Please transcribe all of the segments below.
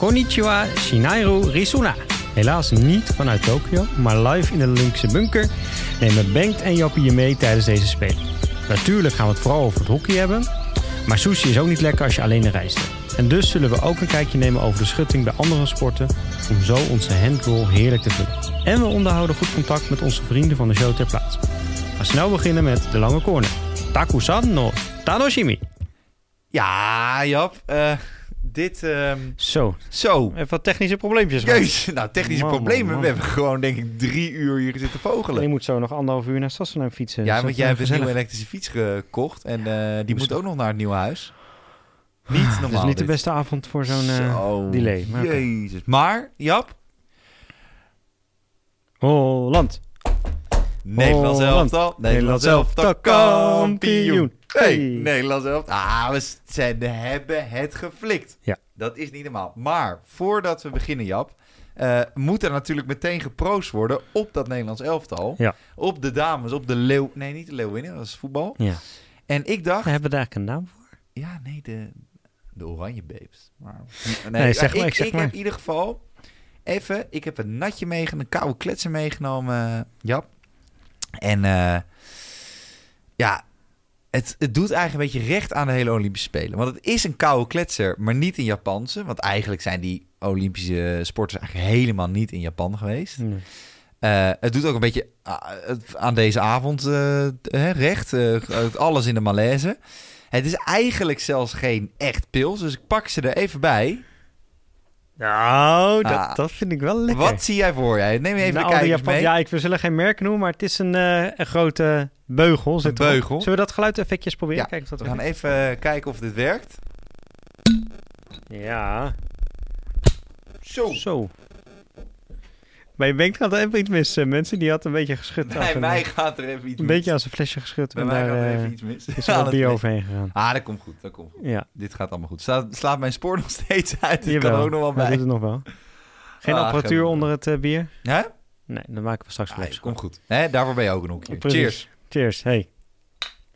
Konnichiwa Shinairu Risuna. Helaas niet vanuit Tokio, maar live in de Olympische bunker nemen Bengt en Jappie je mee tijdens deze Spelen. Natuurlijk gaan we het vooral over het hockey hebben, maar sushi is ook niet lekker als je alleen reist. En dus zullen we ook een kijkje nemen over de schutting bij andere sporten, om zo onze handroll heerlijk te vullen. En we onderhouden goed contact met onze vrienden van de show ter plaatse. We snel beginnen met de lange corner. Takusan no Tanoshimi. Ja, Jap. eh, dit... ehm, Zo, zo. even wat technische probleempjes. Jezus, nou, technische Man, problemen. man. We hebben gewoon, denk ik, drie uur hier zitten En je vogelen. moet zo nog anderhalf uur naar Sassenheim fietsen. Ja, Dus want dat jij hebt een nieuwe elektrische fiets gekocht. En eh, die moet ook nog naar het nieuwe huis. Niet Het normaal. is niet de beste avond voor zo'n eh, Zo, delay. Maar. Jezus. Maar, Jap, Holland. Nederlands Holland. elftal. Nederlands Nederlands elftal kampioen. Hey. Nederlands elftal. Ah, we zijn, hebben het geflikt. Ja. Dat is niet normaal. Maar voordat we beginnen, Jap, eh, moet er natuurlijk meteen geproost worden op dat Nederlands elftal. Ja. Op de dames, op de leeuw... Nee, niet de leeuwinnen, dat is voetbal. Ja. En ik dacht... Hebben we daar eigenlijk een naam voor? Ja, nee, de, de oranje babes. Maar, Nee, zeg maar, ik, zeg ik maar. heb in ieder geval even... Ik heb een natje meegenomen, een koude kletser meegenomen, Jap. En eh, ja, het, het doet eigenlijk een beetje recht aan de hele Olympische Spelen. Want het is een koude kletser, maar niet een Japanse. Want eigenlijk zijn die Olympische sporters eigenlijk helemaal niet in Japan geweest. Nee. Eh, het doet ook een beetje ah, aan deze avond eh, recht. alles in de malaise. Het is eigenlijk zelfs geen echt pils, dus ik pak ze er even bij. Nou, dat, Ah. dat vind ik wel lekker. Wat zie jij voor jij? Neem even Nou, de kijkers Japan- mee. Ja, ik we zullen geen merk noemen, maar het is een, eh, een grote beugel. Zit Een beugel. Zullen we dat geluideffectjes proberen? Ja, Kijken of dat We gaan werkt? even eh, kijken of dit werkt. Ja, Zo. zo. Bij Bengt gaat er even iets mis, eh, mensen. Die had een beetje geschud. Bij en, mij gaat er even iets een mis. beetje als een flesje geschud. Bij en mij daar gaat er eh, even iets mis. is er wat bier overheen gegaan. Ah, dat komt goed, dat komt goed. Ja, Dit gaat allemaal goed. Slaat, slaat mijn spoor nog steeds uit. Dit kan ook nog wel bij. doet het nog wel. Geen Ah, apparatuur onder het eh, bier? Hè? Nee, dan maken we straks Ah, wel komt goed. Hè, daarvoor ben je ook een hoekje. Precies. Cheers. Cheers, hey.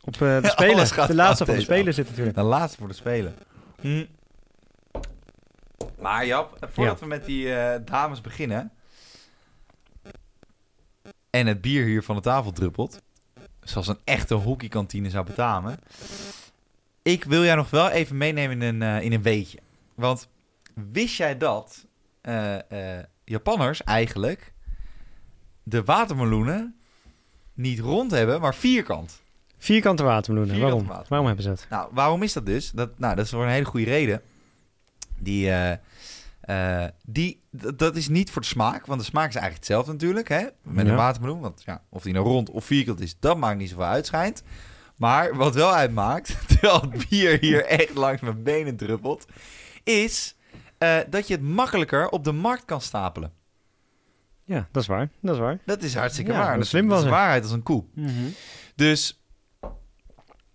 Op de Spelen. De laatste van de Spelen zit natuurlijk. De laatste voor de Spelen. Hm. Maar Jap, voordat Ja. we met die dames beginnen... en het bier hier van de tafel druppelt... zoals een echte hockeykantine zou betamen... ik wil jij nog wel even meenemen in een, eh, in een weetje. Want wist jij dat eh, Japanners eigenlijk... de watermeloenen niet rond hebben, maar vierkant? Vierkante watermeloenen. Vierkante Waarom? watermeloenen. Waarom hebben ze dat? Nou, waarom is dat dus? Dat, nou, dat is voor een hele goede reden. Die, eh, die, dat is niet voor de smaak, want de smaak is eigenlijk hetzelfde natuurlijk, hè? Met Ja. een watermeloen. Want ja, of die nou rond of vierkant is, dat maakt niet zoveel uit, schijnt. Maar wat wel uitmaakt, terwijl het bier hier echt langs mijn benen druppelt, is eh, dat je het makkelijker op de markt kan stapelen. Ja, dat is waar. Dat is waar. Dat is hartstikke Ja, waar. dat Dat, is slim dat was is hij. waarheid als een koe. Dus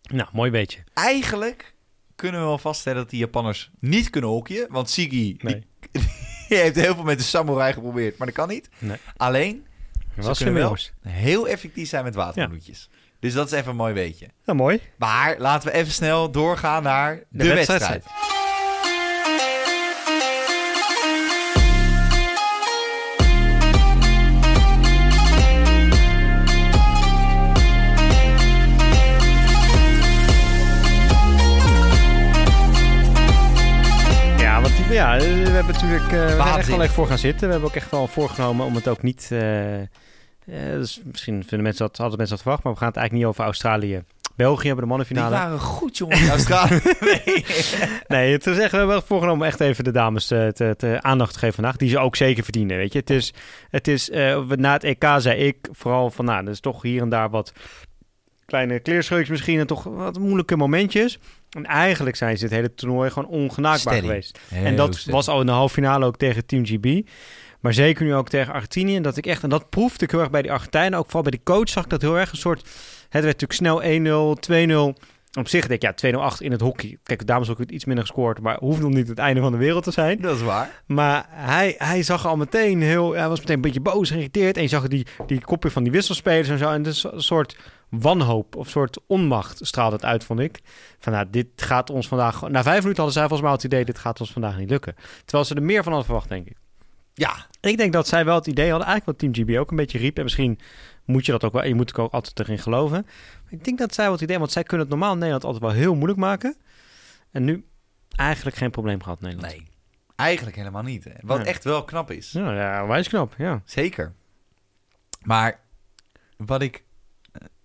Nou, mooi beetje. eigenlijk kunnen we wel vaststellen dat die Japanners niet kunnen hockeyen. Want Sigi Nee. die, die heeft heel veel met de samurai geprobeerd, maar dat kan niet. Nee. Alleen, Dat ze was kunnen wel heel effectief zijn met watermeloentjes. Dus dat is even een mooi weetje. Nou, mooi. Maar laten we even snel doorgaan naar de, wedstrijd. wedstrijd. Ja, eh, we hebben natuurlijk eh, we echt wel even voor gaan zitten. We hebben ook echt wel voorgenomen om het ook niet... eh, dus misschien vinden mensen dat, hadden mensen dat verwacht, maar we gaan het eigenlijk niet over Australië. België hebben de Die mannenfinale. waren goed, jongens, Australië. nee. Nee, het is echt, we hebben wel voorgenomen echt even de dames eh, te, te aandacht te geven vandaag. Die ze ook zeker verdienen, weet je. Het is, het is na het EK zei ik vooral van, nou, er is toch hier en daar wat kleine kleerscheukjes misschien en toch wat moeilijke momentjes. En eigenlijk zijn ze het hele toernooi gewoon ongenaakbaar Steady. geweest. Heel en dat was al in de halve finale ook tegen Team GB. Maar zeker nu ook tegen Argentinië. En dat ik echt, en dat proefde ik heel erg bij die Argentijnen. Ook vooral bij die coach zag ik dat heel erg. Een soort, het werd natuurlijk snel 1-0, 2-0. Op zich denk ik, ja, 2-0 achter in het hockey. Kijk, de dames ook iets minder gescoord, maar hoeft nog niet het einde van de wereld te zijn. Dat is waar. Maar hij, hij zag al meteen heel, hij was meteen een beetje boos, geïrriteerd. En je zag die, die kopje van die wisselspelers en zo. En dus een soort wanhoop of soort onmacht straalde het uit, vond ik. Van nou, dit gaat ons vandaag... Na vijf minuten hadden zij volgens mij het idee, dit gaat ons vandaag niet lukken. Terwijl ze er meer van hadden verwacht, denk ik. Ja, Ik denk dat zij wel het idee hadden, eigenlijk wat Team GB ook een beetje riep. En misschien moet je dat ook wel, je moet ook altijd erin geloven. Ik denk dat zij wel het idee, want zij kunnen het normaal in Nederland altijd wel heel moeilijk maken. En nu eigenlijk geen probleem gehad, Nederland. nee. Eigenlijk helemaal niet. Hè. Wat echt wel knap is. Ja, ja, wijs knap, ja. Zeker. Maar wat ik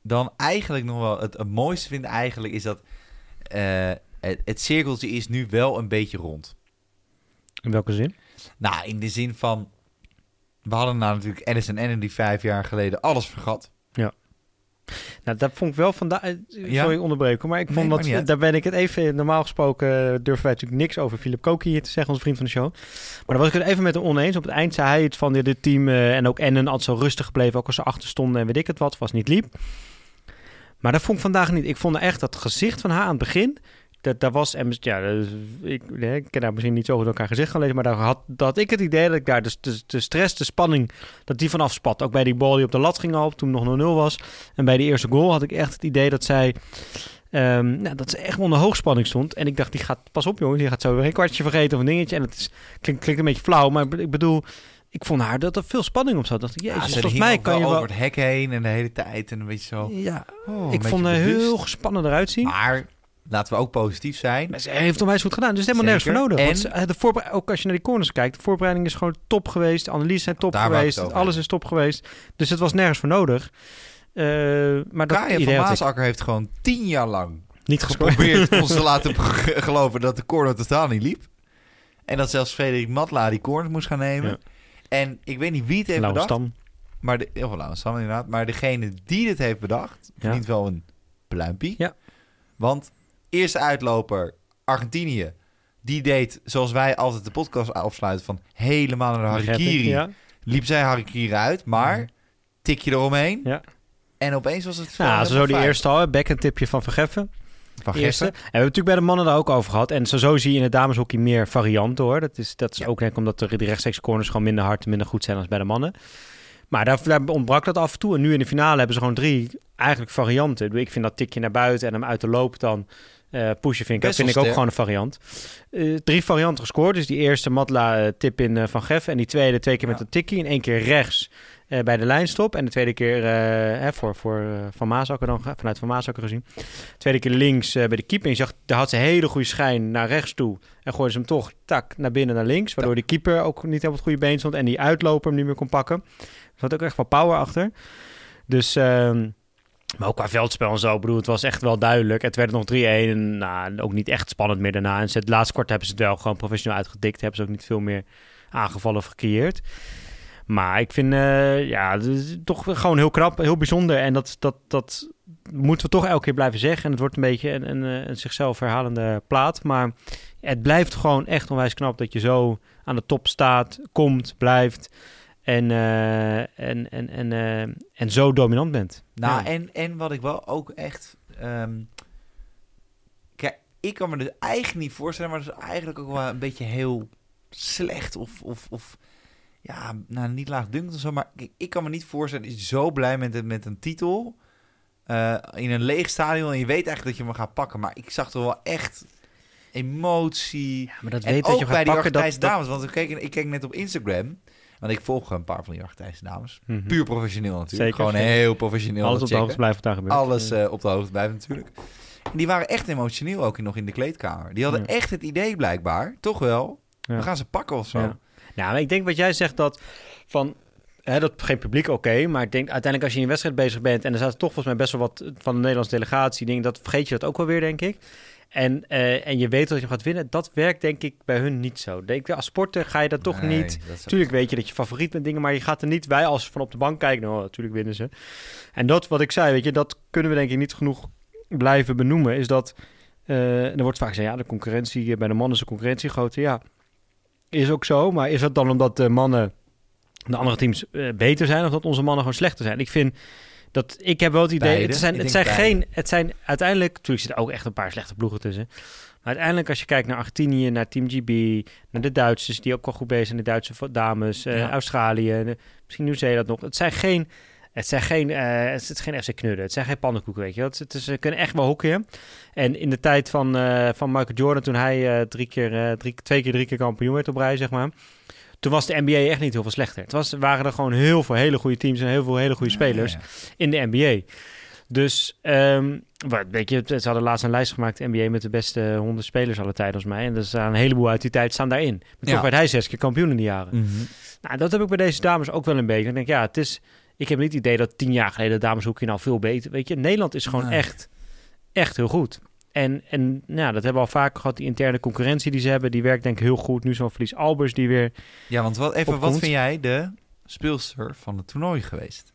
dan eigenlijk nog wel het, het mooiste vind eigenlijk is dat eh, het, het cirkeltje is nu wel een beetje rond. In welke zin? Nou, in de zin van we hadden nou natuurlijk Addison en die vijf jaar geleden alles vergat. Nou, dat vond ik wel vandaag. eh, Ja? Sorry onderbreken, maar ik vond dat. Daar ben ik het even. Normaal gesproken eh, durven wij natuurlijk niks over Philip Koki hier te zeggen, onze vriend van de show. Maar daar was ik het even met hem oneens. Op het eind zei hij het van dit, team. en ook Ennen altijd zo rustig gebleven. Ook als ze achter stonden en weet ik het wat. Was niet liep. Maar dat vond ik vandaag niet. Ik vond echt dat gezicht van haar aan het begin. Dat, daar was, en ja, ik, ik ken daar misschien niet zo goed elkaar gezicht gaan lezen, maar daar had, dat ik het idee dat ik daar de, stress, de spanning, dat die vanaf spat. Ook bij die bal die op de lat ging al, toen nog 0-0 was. En bij de eerste goal had ik echt het idee dat zij, nou, dat ze echt onder hoogspanning stond. En ik dacht, die gaat, pas op jongens, die gaat zo weer een kwartje vergeten of een dingetje. En het is, klinkt een beetje flauw, maar ik bedoel, ik vond haar dat er veel spanning op zat. Dacht ik, jezus, Ja, volgens mij kan je wel... over het hek heen en de hele tijd en een beetje zo. Ja, oh, ik vond haar heel gespannen eruit zien. Maar laten we ook positief zijn. Maar ze heeft onwijs goed gedaan. Dus helemaal nergens voor nodig. En- de ook als je naar die corners kijkt, de voorbereiding is gewoon top geweest. De analyse zijn top Daar geweest. het Alles is top geweest. Dus het was nergens voor nodig. Eh, maar dat Kaya van Maasakker heeft gewoon tien jaar lang niet geprobeerd ons te laten ge- geloven dat de corner totaal niet liep. En dat zelfs Frederik Matla die corner moest gaan nemen. Ja. En ik weet niet wie het heeft Lauwe bedacht. Stam. Maar de, heel veel Lauwe Stam inderdaad. Maar degene die dit heeft bedacht, verdient wel een pluimpje. Ja. Want eerste uitloper, Argentinië, die deed zoals wij altijd de podcast afsluiten van helemaal naar de harikiri. Ja. Liep zij harikiri uit, maar Mhm. tikje eromheen. Ja. En opeens was het Nou, zo die eerste al. Back een tipje van Vergeffen. Van Eerste. Geffen. En we hebben het natuurlijk bij de mannen daar ook over gehad. En zo, zo zie je in het dameshockey meer varianten hoor. Dat is, dat is Ja. ook denk ik omdat de, rechtstreeks corners gewoon minder hard en minder goed zijn als bij de mannen. Maar daar, daar ontbrak dat af en toe. En nu in de finale hebben ze gewoon drie eigenlijk varianten. Ik vind dat tikje naar buiten en hem uit de loop dan eh pushen vind ik, Best vind ik ook gewoon een variant. Eh, drie varianten gescoord. Dus die eerste Matla eh, tip in Van Geffen. En die tweede twee keer met Ja. een tikkie. En één keer rechts eh, bij de lijnstop. En de tweede keer eh, hè, voor, voor eh, Van Maasakker dan, vanuit Van Maasakker gezien. Tweede keer links bij de keeper. En je zag, daar had ze hele goede schijn naar rechts toe. En gooide ze hem toch tak naar binnen naar links. Waardoor de keeper ook niet op het goede been stond. En die uitloper hem niet meer kon pakken. Er zat ook echt wel power achter. Dus, ehm, maar ook qua veldspel en zo. Ik bedoel, het was echt wel duidelijk. Het werd nog 3-1. En nou, ook niet echt spannend meer daarna. En ze- het laatste kwart hebben ze het wel gewoon professioneel uitgedikt. Hebben ze ook niet veel meer aangevallen of gecreëerd. Maar ik vind, eh, ja, het is toch gewoon heel knap, heel bijzonder. En dat, dat, dat moeten we toch elke keer blijven zeggen. En het wordt een beetje een, een, eh, een zichzelf herhalende plaat. Maar het blijft gewoon echt onwijs knap dat je zo aan de top staat, komt, blijft. En, eh, en, en, en, en zo dominant bent. Nou, Ja. en, en wat ik wel ook echt... ehm, kijk, ik kan me dus eigenlijk niet voorstellen... maar dat is eigenlijk ook wel een beetje heel slecht of... of, of ja, nou, niet laagdunkend of zo... maar ik, ik kan me niet voorstellen dat je zo blij bent met, met een titel... eh, in een leeg stadion en je weet eigenlijk dat je hem gaat pakken. Maar ik zag er wel echt emotie... Ja, maar dat En weet ook dat je bij gaat pakken. Dat, dames. Want ik keek, ik keek net op Instagram... Want ik volg een paar van die Argentijnse dames. Mhm. Puur professioneel natuurlijk. Zeker, Gewoon heel professioneel. alles op de hoogte blijven wat daar gebeurt. Alles eh, op de hoogte blijven natuurlijk. En die waren echt emotioneel ook nog in de kleedkamer. Die hadden Ja. echt het idee blijkbaar, toch wel. Ja. We gaan ze pakken of zo. Ja. Nou, maar ik denk wat jij zegt dat van dat geen publiek oké, maar ik denk uiteindelijk als je in een wedstrijd bezig bent en er zaten toch volgens mij best wel wat van de Nederlandse delegatie, denk dat vergeet je dat ook wel weer, denk ik. En, eh, en je weet dat je gaat winnen, dat werkt denk ik bij hun niet zo. Denk, als sporter ga je dat toch Nee, niet. dat Tuurlijk weet je dat je favoriet bent dingen, maar je gaat er niet bij als van op de bank kijken. Nou, natuurlijk winnen ze. En dat wat ik zei, weet je, dat kunnen we denk ik niet genoeg blijven benoemen. Is dat eh, er wordt vaak gezegd, ja, de concurrentie eh, bij de mannen is de concurrentie groter. Ja, is ook zo. Maar is dat dan omdat de mannen, de andere teams eh, beter zijn of dat onze mannen gewoon slechter zijn? Ik vind Dat, ik heb wel het idee, Beide. het zijn, Ik het zijn beide. geen, het zijn uiteindelijk, natuurlijk zitten ook echt een paar slechte ploegen tussen. Maar uiteindelijk als je kijkt naar Argentinië, naar Team GB, naar de Duitsers, die ook wel goed bezig zijn, de Duitse dames, eh, Ja. Australië, de- misschien Nieuw-Zeeland nog. Het zijn geen, het zijn geen, eh, het is geen FC Knudden, het zijn geen pannenkoeken, weet je. Het, het is, ze kunnen echt wel hockeyen. En in de tijd van, eh, van Michael Jordan, toen hij eh, drie keer, eh, drie, twee keer drie keer kampioen werd op rij, zeg maar. Toen was de NBA echt niet heel veel slechter. Het was, waren er gewoon heel veel hele goede teams en heel veel hele goede spelers Ja, ja. in de NBA. Dus, wat, weet je, ze hadden laatst een lijst gemaakt, NBA, met de beste 100 spelers alle tijden als mij. En er staan een heleboel uit die tijd staan daarin. Maar toch werd hij zes keer kampioen in die jaren. Mhm. Nou, dat heb ik bij deze dames ook wel een beetje. Ik denk, ja, het is... Ik heb niet het idee dat tien jaar geleden de dameshoekje nou veel beter... Weet je, Nederland is gewoon Nee. echt, echt heel goed. En, en nou, dat hebben we al vaak gehad. Die interne concurrentie die ze hebben, die werkt denk ik heel goed. Nu zo'n Verlies Albers die weer... Ja, want wat, even, wat vind jij de speelster van het toernooi geweest?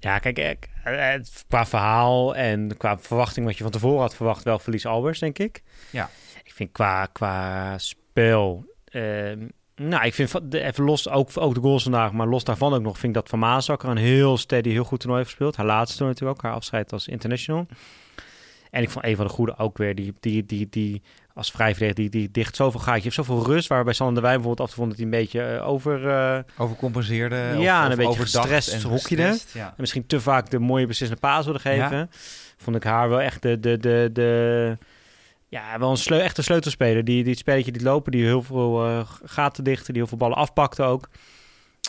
Ja, kijk, ik- eh, eh, qua verhaal en qua verwachting wat je van tevoren had verwacht, wel Verlies Albers, denk ik. Ja. Ik vind qua, qua spel... ehm, nou, ik vind even los, ook, ook de goals vandaag, maar los daarvan ook nog, vind ik dat Van Maasakker een heel steady, heel goed toernooi heeft gespeeld. Haar laatste toernooi natuurlijk ook, haar afscheid als international. En ik vond een van de goede ook weer, die, die, die, die als vrijverdediger, die, die dicht zoveel gaatje, heeft zoveel rust, waarbij Sander de Wijn bijvoorbeeld af toe vond dat hij een beetje eh, over... eh, Overcompenseerde? Ja, of, en een beetje gestrest en misschien te vaak de mooie beslissende paas wilde geven. Ja. Vond ik haar wel echt de, de, de, de ja, wel een sleu, echte sleutelspeler. Die, die het spelletje die lopen, die heel veel eh, gaten dichten, die heel veel ballen afpakte ook.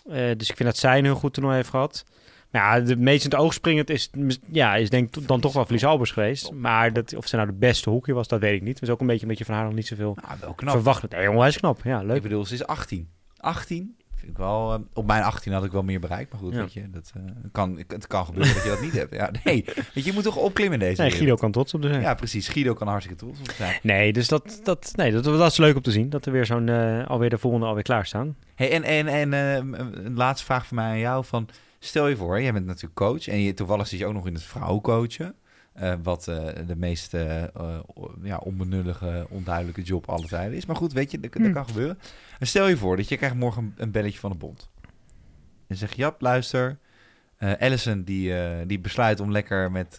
Eh, dus ik vind dat zij een heel goed toernooi heeft gehad. Maar ja, de meest in het oog springend is, ja, is denk ik dan toch wel Verlies Albers geweest. Maar dat, of ze nou de beste hoekje was, dat weet ik niet. Is ook een beetje omdat je van haar nog niet zoveel Nou, wel knap. verwacht. Nee, jongen, hij is knap. Ja, Ik leuk. bedoel, ze is 18. 18? Vind ik wel, eh, op mijn 18 had ik wel meer bereikt. Maar goed, Ja. weet je, dat, eh, kan, het kan gebeuren dat je dat niet hebt. Ja, nee, weet je, je moet toch opklimmen in deze Nee, wereld. Guido kan trots op de zijn. Ja, precies. Guido kan hartstikke trots op zijn. Nee, dus dat, dat, nee, dat, dat is leuk om te zien. Dat er weer zo'n, eh, alweer de volgende alweer klaarstaan. Hey, en en, en een laatste vraag van mij aan jou. Van, stel je voor, jij bent natuurlijk coach. En je, toevallig zit je ook nog in het vrouwencoachen. Eh, wat eh, de meest eh, ja, onbenullige, onduidelijke job alle tijden is. Maar goed, weet je, dat, dat Hm. kan gebeuren. En stel je voor dat je krijgt morgen een, een belletje van de bond. En zeg Jap, luister. Allison die, die besluit om lekker met,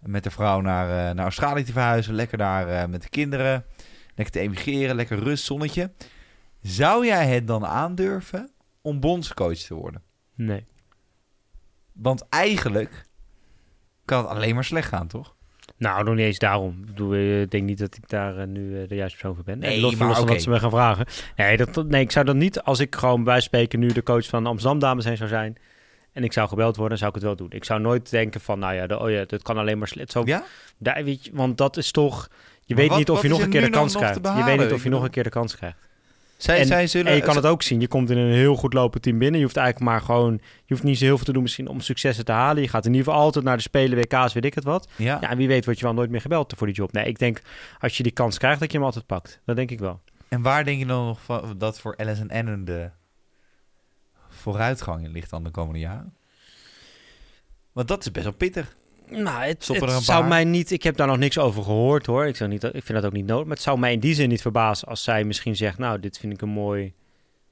met de vrouw naar, naar Australië te verhuizen. Lekker daar met de kinderen. Lekker te emigreren, lekker rust, zonnetje. Zou jij het dan aandurven om bondscoach te worden? Nee. Want eigenlijk kan het alleen maar slecht gaan, toch? Nou, nog niet eens daarom. Ik bedoel, eh, ik denk niet dat ik daar eh, nu eh, de juiste persoon voor ben. Nee, los van oké. wat ze me gaan vragen. Nee, dat, nee, ik zou dat niet, als ik gewoon bij spreken nu de coach van Amsterdam Dames heen zou zijn... en ik zou gebeld worden, zou ik het wel doen. Ik zou nooit denken van, nou ja, de, oh ja dat kan alleen maar slecht. Zo, Ja? daar, weet je, want dat is toch... Je Maar weet wat- niet of je nog een keer de kans krijgt. Je weet niet of je nog een keer de kans krijgt. Zij, En- zij zullen... En je kan het ook zien. Je komt in een heel goed lopend team binnen. Je hoeft eigenlijk maar gewoon... Je hoeft niet zo heel veel te doen misschien om successen te halen. Je gaat in ieder geval altijd naar de Spelen, WK's, weet ik het wat. Ja. Ja, en wie weet word je wel nooit meer gebeld voor die job. Nee, ik denk als je die kans krijgt dat je hem altijd pakt. Dat denk ik wel. En waar denk je dan nog van, dat voor Annan de vooruitgang in ligt dan de komende jaren? Want dat is best wel pittig. Nou, het, zou paar? mij niet... Ik heb daar nog niks over gehoord hoor. Ik, zou niet, ik vind dat ook niet nodig. Maar het zou mij in die zin niet verbazen als zij misschien zegt... Nou, dit vind ik een mooi...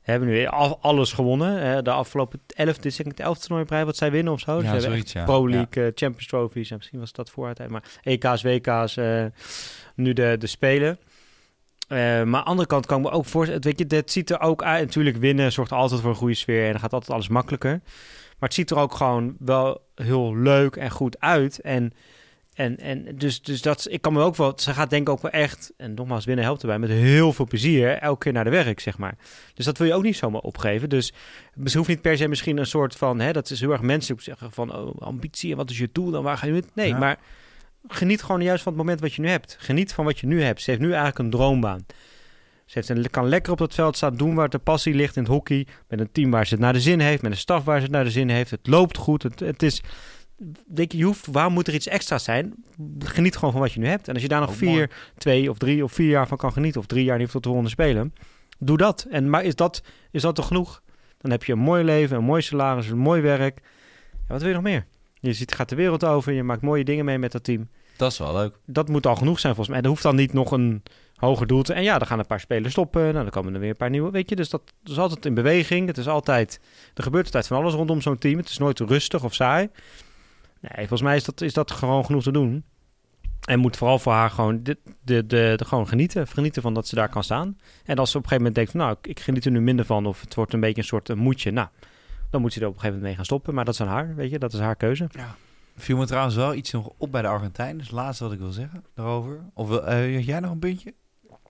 We hebben nu al- alles gewonnen. Hè, de afgelopen elf, dit is het elfde toernooiprijs wat zij winnen of zo. Ja, zoiets, ja. Pro League, eh, Champions Trophies. En misschien was dat voor tijd. Maar EK's, WK's, eh, nu de, de Spelen. Eh, maar aan de andere kant kan ik me ook voorstellen... Weet je, dit ziet er ook uit. Natuurlijk, winnen zorgt altijd voor een goede sfeer. En dan gaat altijd alles makkelijker. Maar het ziet er ook gewoon wel heel leuk en goed uit. En, en, en dus, dus dat, ik kan me ook wel... Ze gaat denk ik ook wel echt... En nogmaals, winnen helpt erbij. Met heel veel plezier elke keer naar de werk, zeg maar. Dus dat wil je ook niet zomaar opgeven. Dus het hoeft niet per se misschien een soort van... Hè, dat is heel erg menselijk zeggen van... Oh, ambitie en wat is je doel dan? Waar ga je nu... Nee, Ja. maar geniet gewoon juist van het moment wat je nu hebt. Geniet van wat je nu hebt. Ze heeft nu eigenlijk een droombaan. Ze heeft kan lekker op dat veld staan, doen waar de passie ligt in het hockey. Met een team waar ze het naar de zin heeft, met een staf waar ze het naar de zin heeft. Het loopt goed. Het, het is. Denk je, je hoeft, waarom moet er iets extra zijn? Geniet gewoon van wat je nu hebt. En als je daar nog Oh, vier, mooi. twee of drie of vier jaar van kan genieten, of drie jaar niet tot de ronde spelen, doe dat. En maar is dat, is dat toch genoeg? Dan heb je een mooi leven, een mooi salaris, een mooi werk. Ja, wat wil je nog meer? Je ziet, gaat de wereld over, je maakt mooie dingen mee met dat team Dat is wel leuk. dat moet al genoeg zijn volgens mij. Er hoeft dan niet nog een hoger doelt. En ja, dan gaan een paar spelers stoppen. Nou, dan komen er weer een paar nieuwe. Weet je, dus dat is altijd in beweging. Het is altijd, er gebeurt altijd van alles rondom zo'n team. Het is nooit rustig of saai. Nee, volgens mij is dat, is dat gewoon genoeg te doen. En moet vooral voor haar gewoon, de, de, de, de, gewoon genieten. Genieten van dat ze daar kan staan. En als ze op een gegeven moment denkt van, nou, ik, geniet er nu minder van. Of het wordt een beetje een soort een moedje. Nou, dan moet ze er op een gegeven moment mee gaan stoppen. Maar dat is aan haar, weet je. Dat is haar keuze. Ja. Viel me trouwens wel iets nog op bij de Argentijnen. Dus laatste wat ik wil zeggen daarover. Of wil, had jij nog een puntje?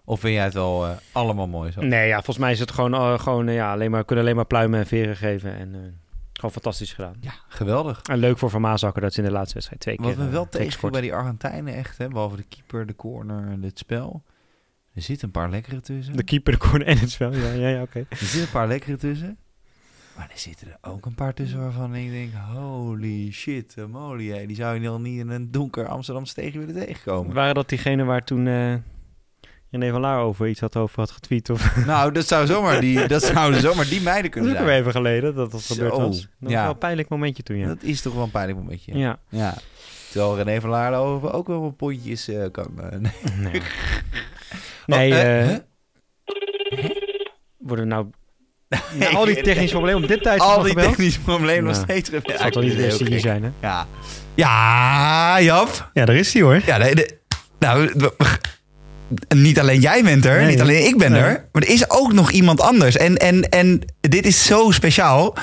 Of vind jij het wel uh, allemaal mooi zo? Nee, ja, volgens mij is het gewoon, uh, gewoon ja, alleen maar, kunnen alleen maar pluimen en veren geven. En gewoon fantastisch gedaan. Ja, geweldig. En leuk voor Van Maasakker dat ze in de laatste wedstrijd twee Wat keer... we wel tegen bij die Argentijnen echt, hè, behalve de keeper, de corner en het spel. Er zitten een paar lekkere tussen. De keeper, de corner en het spel, ja, ja, ja oké. Okay. Er zitten een paar lekkere tussen. Maar er zitten er ook een paar tussen waarvan ik denk, holy shit, moly, die zou je dan niet in een donker Amsterdamse steegje willen tegenkomen. Waren dat diegenen waar toen René van Laar over iets had over had getweet? Of? Nou, dat zou zomaar die, dat zouden zomaar die meiden kunnen dat zijn. Dat is ook even geleden dat dat gebeurd Zo, was. Dat ja. was wel een pijnlijk momentje toen, ja. Dat is toch wel een pijnlijk momentje. Ja. ja. Terwijl René van Laar daarover ook wel wat pondjes uh, kan... Uh, nee, nee. nee oh, uh, huh? worden nou al die technische problemen op dit tijdstip Al die gebeld? technische problemen nog steeds Het zal toch niet de eerste hier zijn, hè? Ja. Ja, Jap. Ja, daar is hij hoor. Ja, de, de, nou, niet alleen jij bent er, Nee, niet alleen ik ben nee. er, maar er is ook nog iemand anders. En, en, en dit is zo speciaal.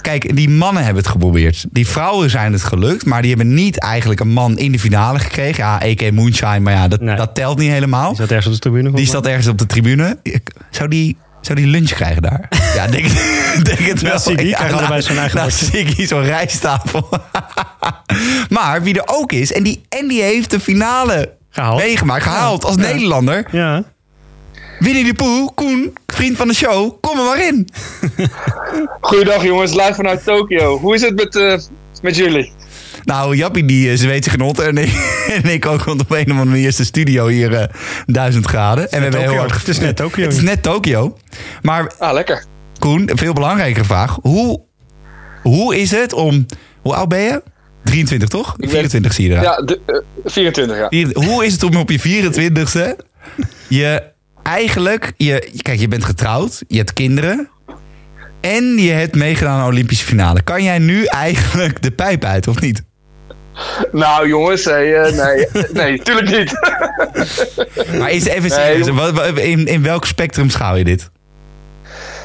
Kijk, die mannen hebben het geprobeerd. Die vrouwen zijn het gelukt, maar die hebben niet eigenlijk een man in de finale gekregen. Ja, A.K. Moonshine, maar ja, dat, Nee. dat telt niet helemaal. Die zat ergens op de tribune. Die staat ergens op de tribune. Zou die, zou die lunch krijgen daar? ja, denk, denk het wel. Ja, Siggy krijgt allebei zijn eigen nou, bordje. Siggy, zo'n rijsttafel. maar wie er ook is, en die, en die heeft de finale Gehaald. meegemaakt, gehaald als Ja. Nederlander. Ja. Winnie de Poel, Koen, vriend van de show, kom er maar in. Goeiedag jongens, live vanuit Tokio. Hoe is het met, eh, met jullie? Nou, Jappie die uh, zweet zich genot en ik, en ik ook, want op een of andere manier is de studio hier eh, duizend graden. En we hebben heel hard Het is net Tokio. Het is net Tokio. Maar Ah, lekker. Koen, een veel belangrijkere vraag. Hoe, hoe is het om... Hoe oud ben je? 23 toch? ben- 24 zie je eruit. Ja, de, eh, 24 ja. Vier- Hoe is het om op je 24ste... Je eigenlijk... Je, kijk, je bent getrouwd. Je hebt kinderen. En je hebt meegedaan aan de Olympische finale. Kan jij nu eigenlijk de pijp uit, of niet? Nou jongens, hey, eh, nee, nee, tuurlijk niet. Maar is even Nee, serieus. in, in welk spectrum schouw je dit?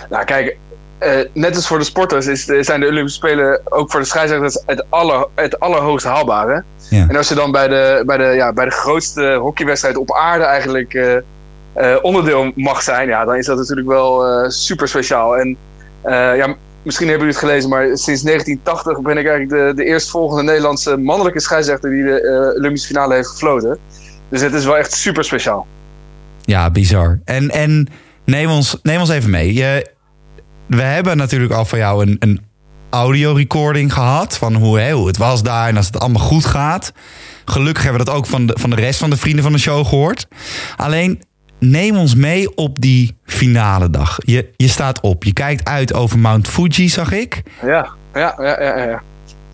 nou kijk, eh, net als voor de sporters is, zijn de Olympische Spelen ook voor de scheidsrechters het, aller, het allerhoogst haalbare. Ja. En als je dan bij de, bij de, ja, bij de grootste hockeywedstrijd op aarde eigenlijk eh, eh, onderdeel mag zijn, ja, dan is dat natuurlijk wel super speciaal. En ja, misschien hebben jullie het gelezen, maar sinds 1980 ben ik eigenlijk de, de eerstvolgende Nederlandse mannelijke scheidsrechter die de Olympische finale heeft gefloten. Dus het is wel echt super speciaal. Ja, bizar. En, en neem, ons, neem ons even mee. Je, we hebben natuurlijk al van jou een, een audio-recording gehad. Van hoe, het was daar en als het allemaal goed gaat. Gelukkig hebben we dat ook van de, van de rest van de vrienden van de show gehoord. Alleen, neem ons mee op die finale dag. Je, je staat op, je kijkt uit over Mount Fuji, zag ik. Ja, ja, ja, ja. ja.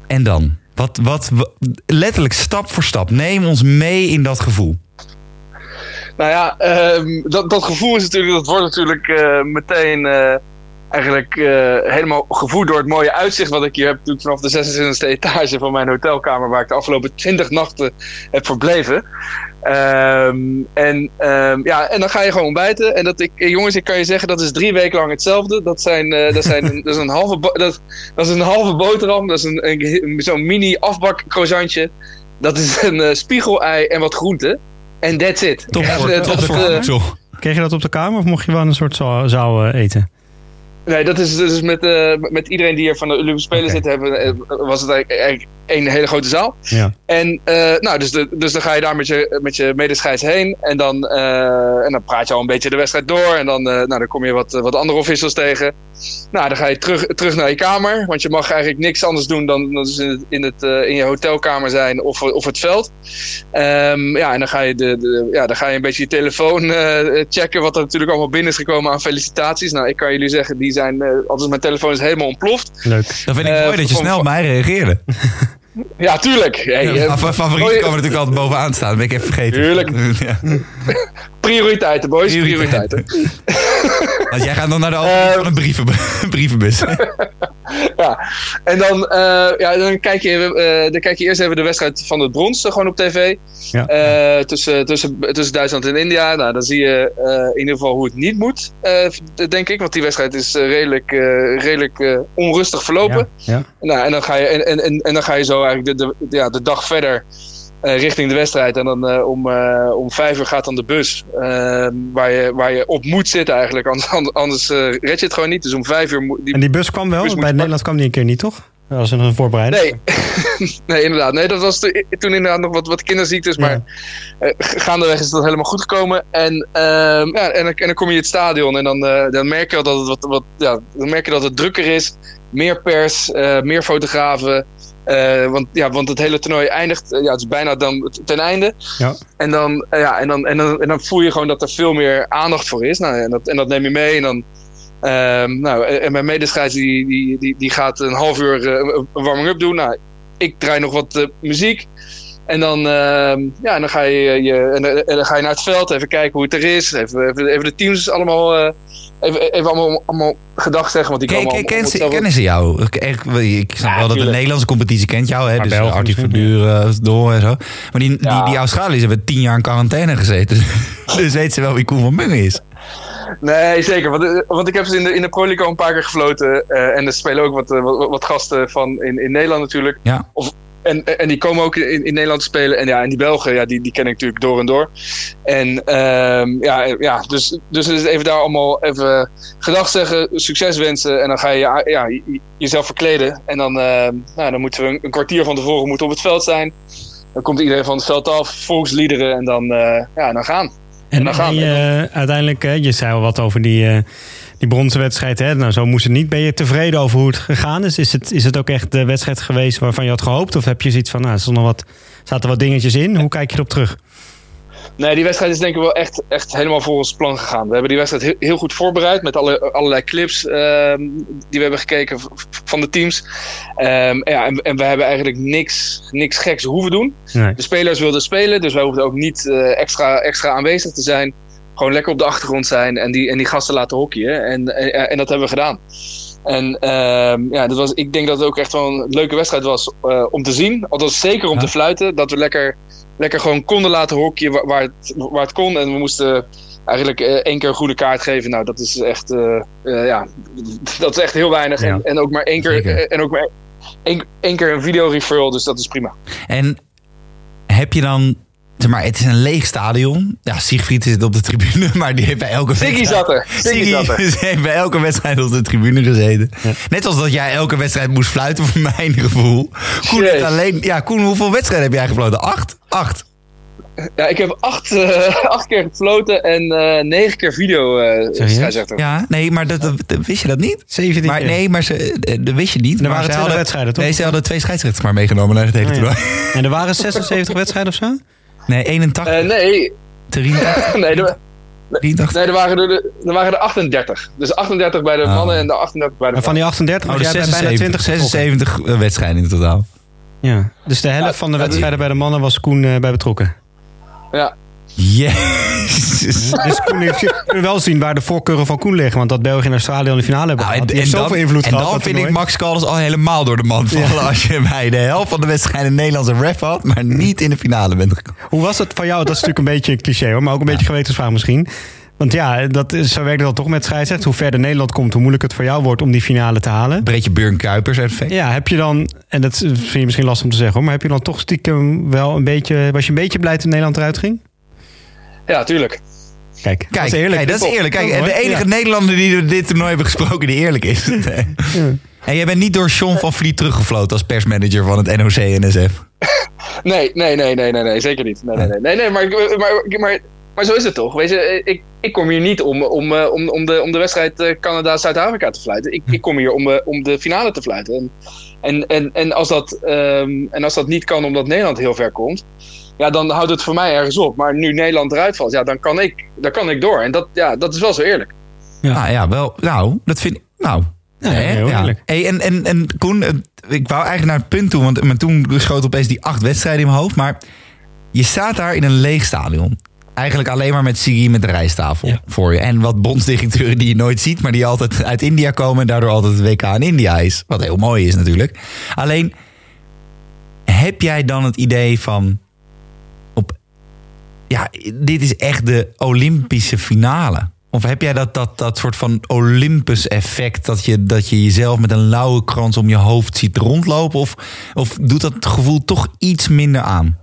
En dan? Wat, wat, wa- letterlijk stap voor stap. Neem ons mee in dat gevoel. Nou ja, ehm, dat, dat gevoel is natuurlijk, dat wordt natuurlijk eh, meteen eh, eigenlijk eh, helemaal gevoed door het mooie uitzicht wat ik hier heb natuurlijk vanaf de 26e etage van mijn hotelkamer waar ik de afgelopen 20 nachten heb verbleven. Ehm, en, ehm, ja, en dan ga je gewoon ontbijten. En dat ik, eh, jongens, ik kan je zeggen, dat is drie weken lang hetzelfde. Dat, zijn, eh, dat, zijn, dat, is, een halve dat, dat is een halve boterham. Dat is een, een, zo'n mini afbak croissantje. Dat is een eh, spiegelei en wat groente. En that's it. Top dat-. Kreeg je dat op de kamer of mocht je wel een soort zaal, zaal, eten? Nee, dat is dus met, eh, met iedereen die er van de Olympische Spelen zit, hebben, eh, was het eigenlijk, één hele grote zaal. Ja. En eh, nou, dus, de, dus dan ga je daar met je, met je medescheids heen. En dan, en dan praat je al een beetje de wedstrijd door. En dan, nou, dan kom je wat, wat andere officials tegen. Nou, dan ga je terug, terug naar je kamer. Want je mag eigenlijk niks anders doen dan, dan dus in, het, in, het, in je hotelkamer zijn of, of het veld. Ehm, ja, en dan ga, je de, de, ja, dan ga je een beetje je telefoon checken. Wat er natuurlijk allemaal binnen is gekomen aan felicitaties. Nou, ik kan jullie zeggen, die zijn, eh althans mijn telefoon is helemaal ontploft. Leuk. Dan vind ik Eh, mooi dat je snel op mij reageerde. Ja, tuurlijk. Hey, Ja, eh, fa- favorieten komen natuurlijk altijd bovenaan te staan. Dat ben ik even vergeten. Tuurlijk. Ja. prioriteiten, boys. Prioriteiten. Prioriteiten. Want jij gaat dan naar de opening van een brieven, brievenbus. ja. En dan, eh, ja, dan, kijk je, eh, dan kijk je eerst even de wedstrijd van het brons eh, gewoon op tv. Ja. Tussen, tussen, tussen Duitsland en India. Nou, dan zie je in ieder geval hoe het niet moet, denk ik. Want die wedstrijd is redelijk, redelijk onrustig verlopen. Ja, Nou, en, dan ga je, en, en, en dan ga je zo eigenlijk de, de, ja, de dag verder eh, richting de wedstrijd. En dan eh, om, eh, om vijf uur gaat dan de bus eh, waar, je, waar je op moet zitten eigenlijk. Anders, anders red je het gewoon niet. Dus om vijf uur... die En die bus kwam wel, bus bij Nederland kwam die een keer niet, toch? Dat was een voorbereiding. Nee, nee, inderdaad. Nee, dat was toen inderdaad nog wat, wat kinderziektes. Maar gaandeweg is dat helemaal goed gekomen. En, ehm, ja, en, dan, en dan kom je in het stadion en dan, dan merk je dat het, wat, wat, ja, dan merk je dat het drukker is. Meer pers, meer fotografen. Eh, want, ja, want het hele toernooi eindigt, eh, ja, het is bijna dan ten einde. Ja. En, dan, eh, ja, en, dan, en, dan, en dan voel je gewoon dat er veel meer aandacht voor is. Nou, en, dat, en dat neem je mee. En dan, Ehm, nou, en mijn medescheids die, die, die, die gaat een half uur een warming-up doen. Nou, ik draai nog wat muziek. En dan, ehm, ja, en dan, ga je, je, en, dan- en dan ga je naar het veld, even kijken hoe het er is. Even, even, even de teams allemaal, eh, even, even allemaal, allemaal gedag zeggen. Want die Ken, komen ken, allemaal- ken ze- allemaal kennen ze jou? Ik, ik, ik snap Ja, wel dat de. Nederlandse competitie kent jou. Hè? Maar Dus België Artie Verduren, Door en zo. Maar die, die, Ja. die Australiërs hebben tien jaar in quarantaine gezeten. dus weet ze wel wie Koen van Mungen is. Nee, zeker. Want, eh, want ik heb ze in de, in de Pro League al een paar keer gefloten. eh, en er spelen ook wat, eh, wat, wat gasten van in, in Nederland natuurlijk. Ja. Of, en, en die komen ook in, in Nederland te spelen. En ja, en die Belgen, ja, die, die ken ik natuurlijk door en door. En ehm, ja, ja dus, dus even daar allemaal even gedag zeggen, succes wensen. En dan ga je ja, ja, je- jezelf verkleden. En dan, ehm, nou, dan moeten we een, een kwartier van tevoren moeten op het veld zijn. Dan komt iedereen van het veld af, volksliederen en dan, eh, ja, dan gaan. En, dan gaan en je, uiteindelijk, hè, je zei al wat over die, eh, die bronzen wedstrijd. Hè? Nou, zo moest het niet. Ben je tevreden over hoe het gegaan is? Is het, is het ook echt de wedstrijd geweest waarvan je had gehoopt? Of heb je zoiets van, nou, er wat, zaten wat dingetjes in? Hoe kijk je erop terug? Nee, die wedstrijd is denk ik wel echt, echt helemaal volgens plan gegaan. We hebben die wedstrijd heel, heel goed voorbereid met alle, allerlei clips ehm, die we hebben gekeken van de teams. Ehm, ja, en, en we hebben eigenlijk niks, niks geks hoeven doen. Nee. De spelers wilden spelen, dus wij hoefden ook niet eh, extra, extra aanwezig te zijn. Gewoon lekker op de achtergrond zijn en die, en die gasten laten hockeyen. En, en, en dat hebben we gedaan. En ehm, ja, dat was, ik denk dat het ook echt wel een leuke wedstrijd was eh, om te zien. Althans zeker om Ja. te fluiten. Dat we lekker, lekker gewoon konden laten hockeyen waar, waar, het, waar het kon. En we moesten eigenlijk eh, één keer een goede kaart geven. Nou, dat is echt, eh, eh, ja, dat is echt heel weinig. Ja. En, en ook maar één keer, Zeker. en ook maar één, één keer een video referral. Dus dat is prima. En heb je dan... Zeg maar, het is een leeg stadion. Ja, Siegfried zit op de tribune, maar die heeft bij elke Siggy wedstrijd... zat er. Siggy zat er. Heeft bij elke wedstrijd op de tribune gezeten. Ja. Net als dat jij elke wedstrijd moest fluiten, voor mijn gevoel. Koen, heeft alleen, ja, Koen, hoeveel wedstrijden heb jij gefloten? Acht? Acht. Ja, ik heb acht, eh, acht keer gefloten en eh, negen keer video eh scheidsrechter. Ja, nee, maar dat, dat- dat- wist je dat niet? 17 Maar keer. nee, maar ze, dat wist je niet. Er maar waren ze 20 hadden, wedstrijden, toch? Nee, ze hadden twee scheidsrechters maar meegenomen naar het hele Oh, ja. toernooi. En er waren 76 wedstrijden of zo? Nee, 81, Eh, nee, 83, nee, er, 83. nee er, waren er, er waren er 38. Dus 38 bij de Oh. mannen en de 38 bij de En van vrouwen. die 38 Oh, dus jij bij bijna 20 76, getrokken. 76 wedstrijden in totaal. Ja. Dus de helft Ja, van de wedstrijden bij de mannen was Koen eh, bij betrokken. Ja. Jezus. Dus Koen heeft, wel zien waar de voorkeuren van Koen liggen. Want dat België en Australië al de finale hebben Nou, gehad. Die heeft dan, zoveel invloed en gehad. dan vind ik. Max Caldas al helemaal door de mand vallen. Als je bij de helft van de wedstrijden een Nederlandse ref had, maar niet in de finale bent gekomen. Hoe was het van jou? Dat is natuurlijk een beetje een cliché hoor. Maar ook een beetje gewetensvraag misschien. Want ja, dat is, zo werkt dan toch met scheidsrecht. Hoe verder Nederland komt, hoe moeilijker het voor jou wordt om die finale te halen. Breedje Björn Kuipers effect. Ja, heb je dan, en dat vind je misschien lastig om te zeggen hoor, maar heb je dan toch stiekem wel een beetje, was je een beetje blij toen Nederland eruit ging? Ja, tuurlijk. Kijk, dat Kijk, is eerlijk. kijk, dat is eerlijk. Kijk, en de enige Ja. Nederlander die dit toernooi hebben gesproken die eerlijk is. En jij bent niet door Sean van Vliet teruggefloten als persmanager van het NOC-NSF. Nee, nee, nee, nee, nee, nee zeker niet. Nee, nee, nee, nee, nee maar, maar, maar, maar zo is het toch. Weet je, ik, ik kom hier niet om, om, eh, om, om, de, om de wedstrijd eh, Canada-Zuid-Afrika te fluiten. Ik, ik kom hier om, eh, om de finale te fluiten. En, en, en, en, als dat, ehm, en als dat niet kan omdat Nederland heel ver komt, ja, dan houdt het voor mij ergens op. Maar nu Nederland eruit valt, ja, dan kan ik, dan kan ik door. En dat, ja, dat is wel zo eerlijk. Ja. Ah, ja, wel. Nou, dat vind ik. Nou, Nee, heel eerlijk. Hey, en, en, en Koen, ik wou eigenlijk naar het punt toe, want maar toen schoot opeens die acht wedstrijden in mijn hoofd. Maar je staat daar in een leeg stadion. Eigenlijk alleen maar met Sigi met de rijsttafel Ja. voor je. En wat bondsdirecteuren die je nooit ziet, maar die altijd uit India komen en daardoor altijd het WK in India is. Wat heel mooi is natuurlijk. Alleen, heb jij dan het idee van, ja, dit is echt de Olympische finale? Of heb jij dat, dat, dat soort van Olympus-effect... Dat je, dat je jezelf met een lauwe krans om je hoofd ziet rondlopen? Of, of doet dat gevoel toch iets minder aan?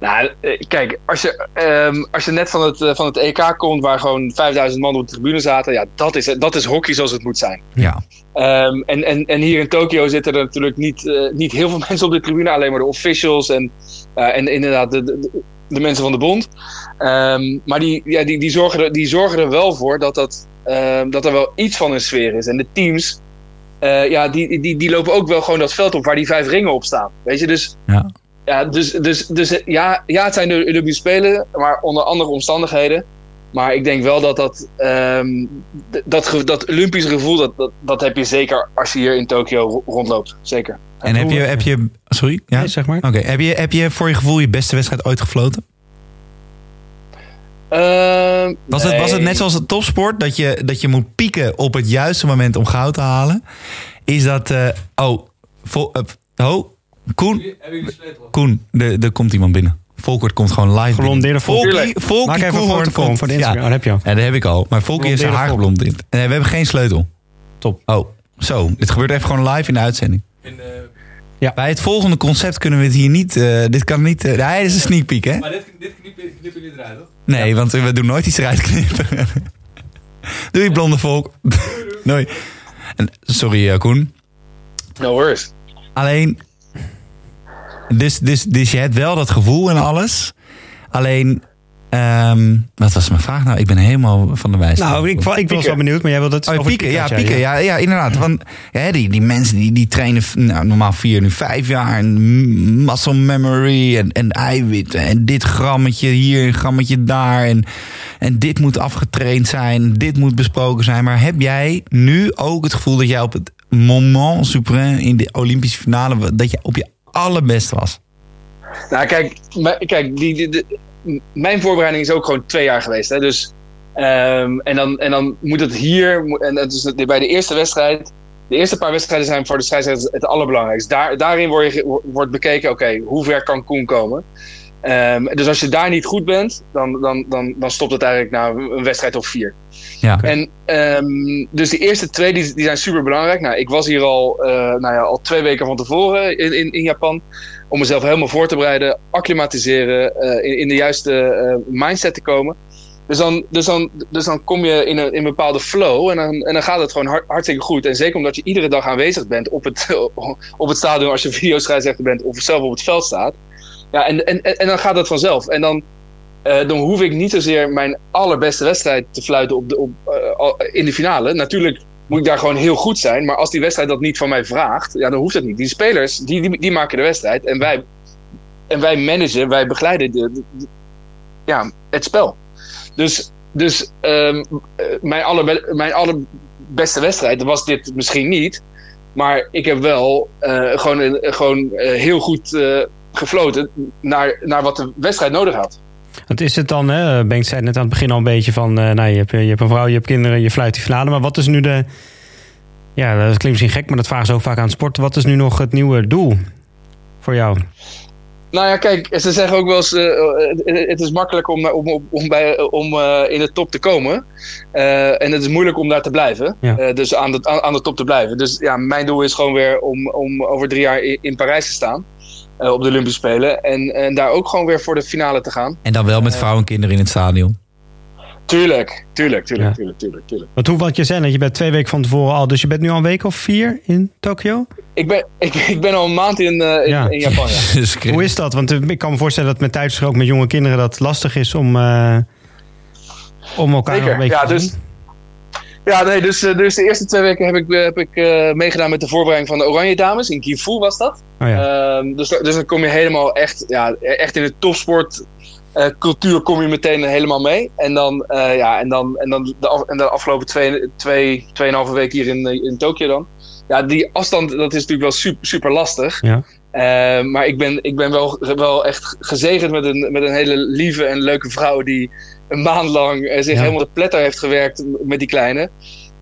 Nou, eh, kijk, als je, ehm, als je net van het, eh, van het EK komt, waar gewoon 5000 man op de tribune zaten, ja, dat is, dat is hockey zoals het moet zijn. Ja, Ehm, en, en, en hier in Tokio zitten er natuurlijk niet, eh, niet heel veel mensen op de tribune, alleen maar de officials en, en inderdaad de, de, de mensen van de bond. Ehm, maar die, ja, die, die, zorgen er, die zorgen er wel voor dat, dat, ehm, dat er wel iets van een sfeer is. En de teams, eh, ja, die, die, die lopen ook wel gewoon dat veld op waar die vijf ringen op staan. Weet je, dus ja. ja, dus, dus, dus ja, ja, het zijn de Olympische Spelen, maar onder andere omstandigheden. Maar ik denk wel dat dat, ehm, dat, dat Olympische gevoel, dat, dat, dat heb je zeker als je hier in Tokio ro- rondloopt. Zeker. En heb je, heb je... Sorry? Ja? Nee, zeg maar. Oké, heb, je, heb je voor je gevoel je beste wedstrijd ooit gefloten? Ehm, Was, het, was het nee. net zoals het topsport, dat je, dat je moet pieken op het juiste moment om goud te halen? Is dat... eh, oh, vol, eh, oh, Koen, Koen, er er komt iemand binnen. Volkert komt gewoon live Volkert. Tuurlijk. Volkie, Maak even een foto de ja. Instagram. Oh, dat heb je al. Ja, dat heb ik al. Maar Volkie heeft zijn haar Blondeerde geblond in. En we hebben geen sleutel. Top. Oh, zo. Dit gebeurt even gewoon live in de uitzending. Ja. Bij het volgende concept kunnen we het hier niet... eh, dit kan niet... eh, nee, dit is een sneak peek, hè? Maar dit, dit knippen knippen jullie eruit, toch? Nee, want we doen nooit iets eruit knippen. Doei, blonde volk. Doei. En, sorry, eh, Koen. No worries. Alleen... Dus, dus, dus je hebt wel dat gevoel en alles. Alleen... ehm, wat was mijn vraag nou? Ik ben helemaal van de wijs. Nou, ik, ik was wel benieuwd, maar jij wilde het Oh, over pieken, ja, pieken. Ja, ja, inderdaad. Want ja, die, die mensen die, die trainen nou, normaal vier, nu vijf jaar. En muscle memory en, en eiwitten. En dit grammetje hier, een grammetje daar. En, en dit moet afgetraind zijn. Dit moet besproken zijn. Maar heb jij nu ook het gevoel dat jij op het moment suprême in de Olympische finale... dat je op je allerbest was? Nou, kijk, m- kijk die, die, mijn voorbereiding is ook gewoon twee jaar geweest. Hè? Dus, ehm, en, dan, en dan moet het hier, en het is bij de eerste wedstrijd, de eerste paar wedstrijden zijn voor de scheidsrechter het allerbelangrijkste. Daar, daarin word je, wordt bekeken, oké, hoe ver kan Koen komen? Ehm, dus als je daar niet goed bent, dan, dan, dan, dan stopt het eigenlijk na een wedstrijd of vier. Ja. En ehm, dus de eerste twee die, die zijn super belangrijk. Nou, ik was hier al, eh, nou ja, al twee weken van tevoren in, in, in Japan. Om mezelf helemaal voor te bereiden, acclimatiseren, eh, in, de juiste eh, mindset te komen. Dus dan, dus, dan, dus dan kom je in een, in bepaalde flow en dan, en dan gaat het gewoon hart- hartstikke goed. En zeker omdat je iedere dag aanwezig bent op het, op het stadion als je videoscheidsrechter bent of zelf op het veld staat. Ja, en, en, en dan gaat het vanzelf. En dan, eh, dan hoef ik niet zozeer mijn allerbeste wedstrijd te fluiten op de, op, in de finale. Natuurlijk moet ik daar gewoon heel goed zijn. Maar als die wedstrijd dat niet van mij vraagt, ja, dan hoeft dat niet. Die spelers, die, die, die maken de wedstrijd. En wij, en wij managen, wij begeleiden de, ja, het spel. Dus, dus ehm, eh, mijn, allerbe, mijn allerbeste wedstrijd was dit misschien niet. Maar ik heb wel eh, gewoon, een- gewoon eh, heel goed eh, gefloten naar, naar wat de wedstrijd nodig had. Wat is het dan? Hè? Bengt zei net aan het begin al een beetje van... eh, nou, je, hebt, je hebt een vrouw, je hebt kinderen, je fluit die finale. Maar wat is nu de... Ja, dat klinkt misschien gek, maar dat vragen ze ook vaak aan het sport. Wat is nu nog het nieuwe doel voor jou? Nou ja, kijk, ze zeggen ook wel eens: eh, eh, het is makkelijk om, om, om, bij, om in de top te komen. En het is moeilijk om daar te blijven. Ja. Dus aan de, aan, aan de top te blijven. Dus ja, mijn doel is gewoon weer om, om over drie jaar in, in Parijs te staan. Eh, op de Olympische Spelen. En, en daar ook gewoon weer voor de finale te gaan. En dan wel met vrouwen en kinderen in het stadion. Tuurlijk, tuurlijk, tuurlijk, Ja. tuurlijk, tuurlijk, tuurlijk. Want hoe, want je zei net, je bent twee weken van tevoren al. Dus je bent nu al een week of vier in Tokio? Ik ben, ik, ik ben al een maand in, eh, in, Ja. in Japan. Ja. Dus Hoe is dat? Want eh, ik kan me voorstellen dat met thuis ook met jonge kinderen dat lastig is om, eh, om elkaar nog een beetje ja, te dus, zien. Ja nee, dus, eh, dus de eerste twee weken heb ik, eh, heb ik eh, meegedaan met de voorbereiding van de Oranje Dames. In Gifu was dat. Oh ja. Ehm, dus, dus dan kom je helemaal echt, ja, echt in het topsport cultuur kom je meteen helemaal mee. En dan, ja, en dan, en dan de, af- en de afgelopen twee, twee, tweeënhalve week hier in, in Tokio dan. Ja, die afstand, dat is natuurlijk wel super, super lastig. Ja. Eh, maar ik ben, ik ben wel, wel echt gezegend met een, met een hele lieve en leuke vrouw die een maand lang eh, zich Ja. helemaal de pletter heeft gewerkt met die kleine.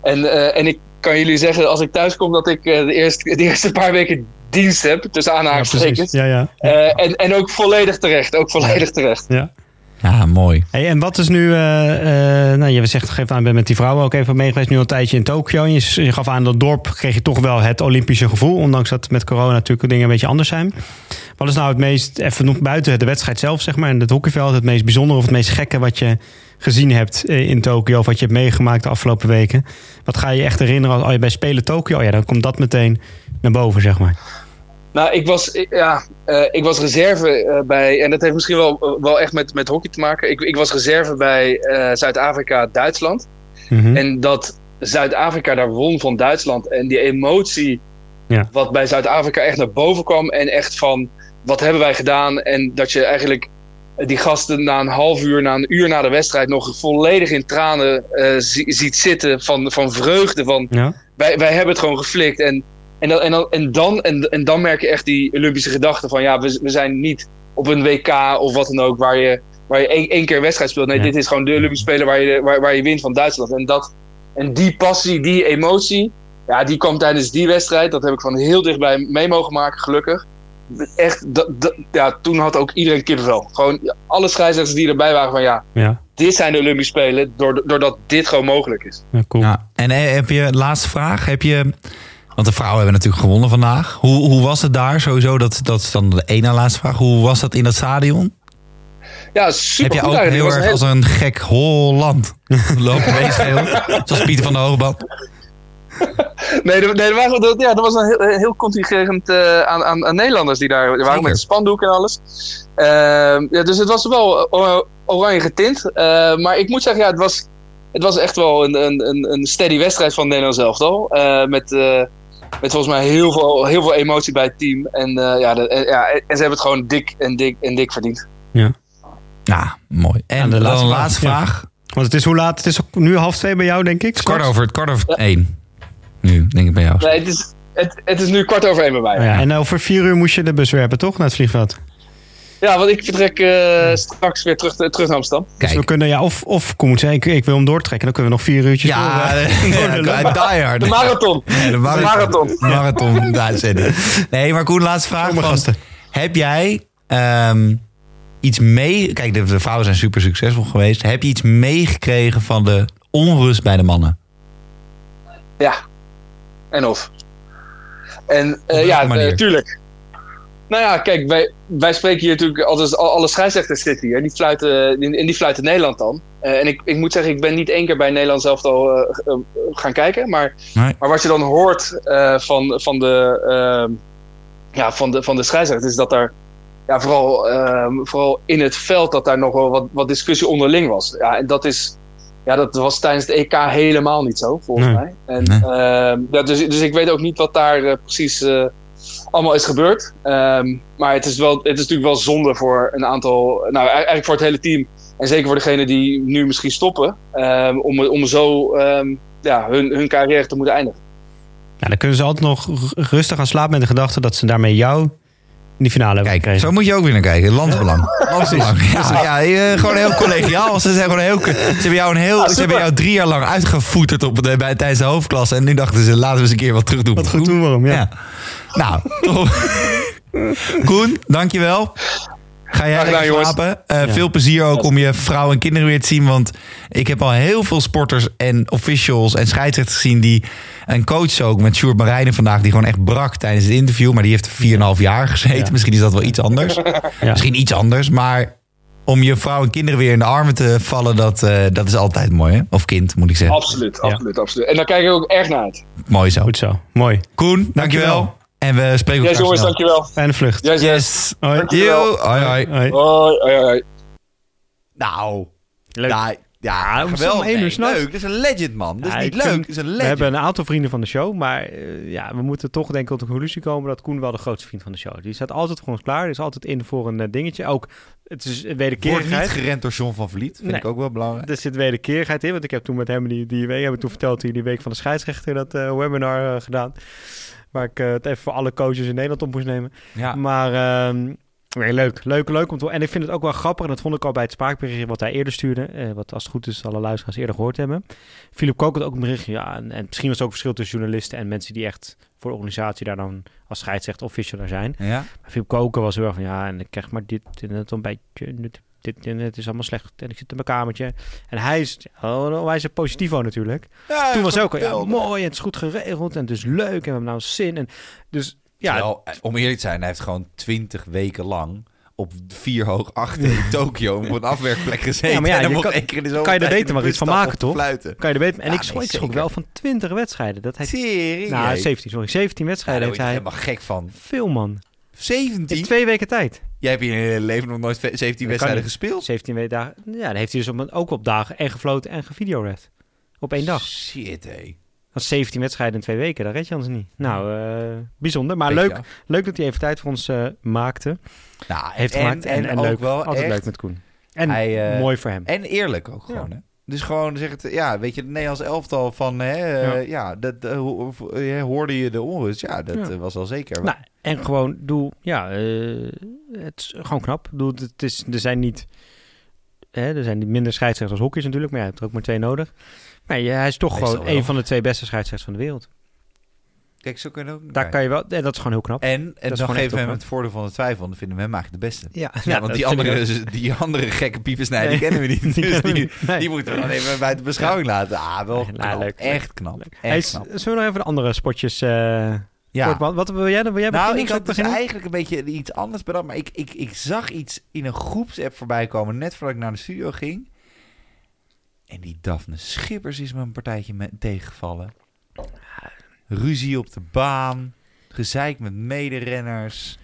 En, eh, en ik kan jullie zeggen, als ik thuis kom, dat ik eh, de, eerste, de eerste paar weken dienst heb, tussen aanhalingstekens. Ja, ja. En, en ook volledig terecht, ook volledig terecht. Ja, mooi. Hey, en wat is nu, eh, eh, nou je zegt geef aan, je bent met die vrouw ook even mee geweest, nu al een tijdje in Tokio. Je, gaf aan dat dorp, kreeg je toch wel het Olympische gevoel, ondanks dat met corona natuurlijk dingen een beetje anders zijn. Wat is nou het meest, even nog buiten de wedstrijd zelf zeg maar, en het hockeyveld, het meest bijzondere of het meest gekke wat je gezien hebt eh, in Tokio of wat je hebt meegemaakt de afgelopen weken? Wat ga je echt herinneren als je bij Spelen Tokio, oh ja, dan komt dat meteen naar boven zeg maar. Nou, ik was, ja, eh, ik was reserve eh, bij, en dat heeft misschien wel, wel echt met, met hockey te maken. Ik, ik was reserve bij eh, Zuid-Afrika, Duitsland. Mhm. En dat Zuid-Afrika daar won van Duitsland. En die emotie, Ja. wat bij Zuid-Afrika echt naar boven kwam. En echt van, wat hebben wij gedaan? En dat je eigenlijk die gasten na een half uur, na een uur na de wedstrijd... nog volledig in tranen zie- ziet zitten van, van vreugde. Van, Ja? wij, wij hebben het gewoon geflikt. En, en, dan, en, dan, en, dan, en, en dan merk je echt die Olympische gedachte van... ja, we, we zijn niet op een WK of wat dan ook... waar je, waar je één, één keer een wedstrijd speelt. Nee, Ja. dit is gewoon de Olympische Spelen waar je, waar, waar je wint van Duitsland. En, dat, en die passie, die emotie... ja, die kwam tijdens die wedstrijd. Dat heb ik van heel dichtbij mee mogen maken, gelukkig. Echt, dat, dat- ja, toen had ook iedereen kippenvel. Gewoon alle scheidsrechters die erbij waren van... ja, Ja, dit zijn de Olympische Spelen... doordat dit gewoon mogelijk is. ja cool. Ja. En heb je, laatste vraag, heb je... Want de vrouwen hebben natuurlijk gewonnen vandaag. Hoe, hoe was het daar sowieso? Dat, dat is dan de ene laatste vraag. Hoe was dat in dat stadion? Ja, super heb je ook eigenlijk. heel erg als een gek Holland lopen meeschreeuwen? Zoals Pieter van der Hoogband. Nee, er, nee, er, waren, er- ja, er was een heel, heel contingent eh, aan, aan, aan Nederlanders die daar waren Zeker. met spandoek en alles. Ehm, ja, dus het was wel oranje getint. Eh, maar ik moet zeggen, ja, het, was, het was echt wel een, een, een, een steady wedstrijd van Nederland zelf al. Eh, met, eh, met volgens mij heel veel, heel veel emotie bij het team. En, eh, ja, de, ja, en ze hebben het gewoon dik en dik en dik verdiend. Ja, mooi. En Ja, de laatste laatste, vraag, ja. Want het is hoe laat? Het is nu half twee bij jou, denk ik. Het is kwart over, het kwart over één. Nu, denk ik bij jou. Nee, het, is, het, het is nu kwart over één bij mij. Ja, en over vier uur moest je de bus werpen, toch? Naar het vliegveld. Ja, want ik vertrek eh, straks weer terug, terug naar Amsterdam. Dus Kijk. we kunnen, ja, of, of ik moet zeggen, ik, ik wil hem doortrekken. Dan kunnen we nog vier uurtjes Ja, door, eh, ja, door de ja, loop. die hard. De marathon. Ja, de De marathon. marathon. Marathon, de uitzending. Nee, maar Koen, laatste vraag. Van, gasten. heb jij ehm, iets mee... Kijk, de, de vrouwen zijn super succesvol geweest. Heb je iets meegekregen van de onrust bij de mannen? Ja. En of. En eh, ja, manier? Nou ja, kijk, wij, wij spreken hier natuurlijk altijd, al- alle scheidsrechters zitten hier. Die fluiten, die, en die fluiten Nederland dan. Eh, en ik, ik moet zeggen, ik ben niet één keer bij Nederland zelf al eh, eh, gaan kijken. Maar, Nee. maar wat je dan hoort van, van, de, ehm, ja, van, de, van de scheidsrechters is dat daar ja, vooral, ehm, vooral in het veld dat daar nog wel wat, wat discussie onderling was. Ja, en dat is... Ja, dat was tijdens het EK helemaal niet zo, volgens Nee. mij. En, Nee. ehm, ja, dus, dus ik weet ook niet wat daar precies allemaal is gebeurd. Ehm, maar het is, wel, het is natuurlijk wel zonde voor een aantal... Nou, e- eigenlijk voor het hele team. En zeker voor degenen die nu misschien stoppen. ehm, om, om zo ehm, ja, hun, hun carrière te moeten eindigen. Ja, dan kunnen ze altijd nog rustig gaan slapen met de gedachte dat ze daarmee jou in die finale hebben Kijk, gekregen. zo moet je ook weer naar kijken. Landsbelang. Landsbelang. Ja, ja, eh, gewoon heel collegiaal. Ze, zijn gewoon heel, ze, hebben jou een heel, Ah, ze hebben jou drie jaar lang uitgevoeterd op de, bij, tijdens de hoofdklasse. En nu dachten ze, laten we eens een keer wat terug doen. Wat goed doen, waarom? Ja. Ja. Nou, toch. Koen, dankjewel. Ga jij lekker jongens. slapen. Eh, Ja. Veel plezier ook om je vrouw en kinderen weer te zien. Want ik heb al heel veel sporters en officials en scheidsrechters gezien... die een coach ook met Sjoerd Marijnen vandaag... die gewoon echt brak tijdens het interview. Maar die heeft 4,5 jaar gezeten. Ja. Misschien is dat wel iets anders. Ja. Misschien iets anders. Maar om je vrouw en kinderen weer in de armen te vallen... dat, eh, dat is altijd mooi, hè? Of kind, moet ik zeggen. Absoluut, absoluut, absoluut. En daar kijk ik ook erg naar uit. Mooi zo. Goed zo, mooi. Koen, dankjewel. Dankjewel. En we spreken Yes, elkaar jongens, snel. dankjewel. Fijne vlucht. Yes, yes. Yes. Hoi. Dankjewel. Yo. Hoi, hoi. Hoi. Hoi, hoi, hoi. Nou, Leuk. ja, Ja, om één uur Nee, leuk. Dat is een legend, man. Dat is Ja, niet ik leuk. vind- Dat is een We legend. hebben een aantal vrienden van de show, maar eh, ja, we moeten toch denk ik tot de conclusie komen dat Koen wel de grootste vriend van de show is. Die staat altijd voor ons klaar, die is altijd in voor een eh, dingetje. Ook, het is Wordt wederkerigheid. niet gerend door John van Vliet. Vind Nee. ik ook wel belangrijk. Er zit wederkerigheid in, want ik heb toen met hem die, die week, hebben we toen verteld, die, die week van de scheidsrechter, dat eh, webinar eh, gedaan. Waar ik eh, het even voor alle coaches in Nederland op moest nemen. Ja. Maar ehm, nee, leuk, leuk, leuk. Om te, en ik vind het ook wel grappig, en dat vond ik al bij het spraakberichtje wat hij eerder stuurde. eh, wat als het goed is alle luisteraars eerder gehoord hebben. Philip Kook had ook een berichtje. Ja, en, en misschien was er ook verschil tussen journalisten en mensen die echt voor de organisatie daar dan als scheidsrechter official daar zijn. Ja. Maar Philip Koken was heel erg van ja, en ik krijg maar dit en het een beetje. Dit, dit en het is allemaal slecht. En ik zit in mijn kamertje. En hij is, oh, hij is een positivo natuurlijk. Ja, Toen was hij ook al, ja, mooi, en het is goed geregeld en het is leuk en we hebben nou zin. En dus ja, Terwijl, eh, om eerlijk te zijn, hij heeft gewoon twintig weken lang op vier hoog achter in Tokio op een afwerkplek gezeten. Ja, maar ja, en dan kan- één keer in de zoveel kan je er tijd beter in maar iets van maken, toch? Fluiten. kan je er beter. En Ja, ik, schrok, nee, ik schrok zeker. wel van 20 wedstrijden. Dat hij, Serie. nou, 17, sorry. 17 Ja, wedstrijden daar word je heeft hij. helemaal gek van. Veel man. In 17? twee weken tijd. Jij hebt in je hele leven nog nooit ve- 17 kan wedstrijden gespeeld? 17 weken dagen. Ja, dan heeft hij dus op, een- ook op dagen en gefloten en gevideored. Op één dag. Shit, hé. Dat is 17 wedstrijden in twee weken. Dat red je anders niet. Nou, eh, bijzonder. Maar leuk, leuk dat hij even tijd voor ons eh, maakte. Nou, Heeft en, gemaakt. En, en, ook leuk. wel Altijd echt- leuk met Koen. En Hij, eh, mooi voor hem. En eerlijk ook gewoon, hè? Dus gewoon zeg het, ja, weet je, het Nederlands elftal van, hè, eh, ja, dat eh, ho- eh, hoorde je de onrust, ja, dat Ja. was al zeker. Nou, en gewoon, doe, ja, het is gewoon knap. Doe, het is, er zijn niet, hè, er zijn niet minder scheidsrechters als hockeys natuurlijk, maar je hebt er ook maar twee nodig. Maar ja, hij is toch gewoon een van de twee beste scheidsrechters van de wereld. Kijk, zo kun je ook Daar kan je wel, en dat is gewoon heel knap. En, en is dan geven we hem het voordeel van de twijfel, want dan vinden we hem eigenlijk de beste. Ja, Ja, want die andere, die andere gekke piepensnij, die Nee. kennen we niet. Die Dus die, niet. Nee. die moeten we dan even buiten beschouwing laten. Ah, wel knap. leuk. Echt knap. Echt knap. zullen we nog even de andere spotjes uh, Ja. Wat, wat wil jij, wil jij Nou, ik had dus eigenlijk een beetje iets anders bedacht. Maar ik, ik, ik zag iets in een groepsapp voorbij komen. Net voordat ik naar de studio ging. En die Daphne Schippers is me een partijtje met, tegengevallen. Ruzie op de baan. Gezeik met mederenners.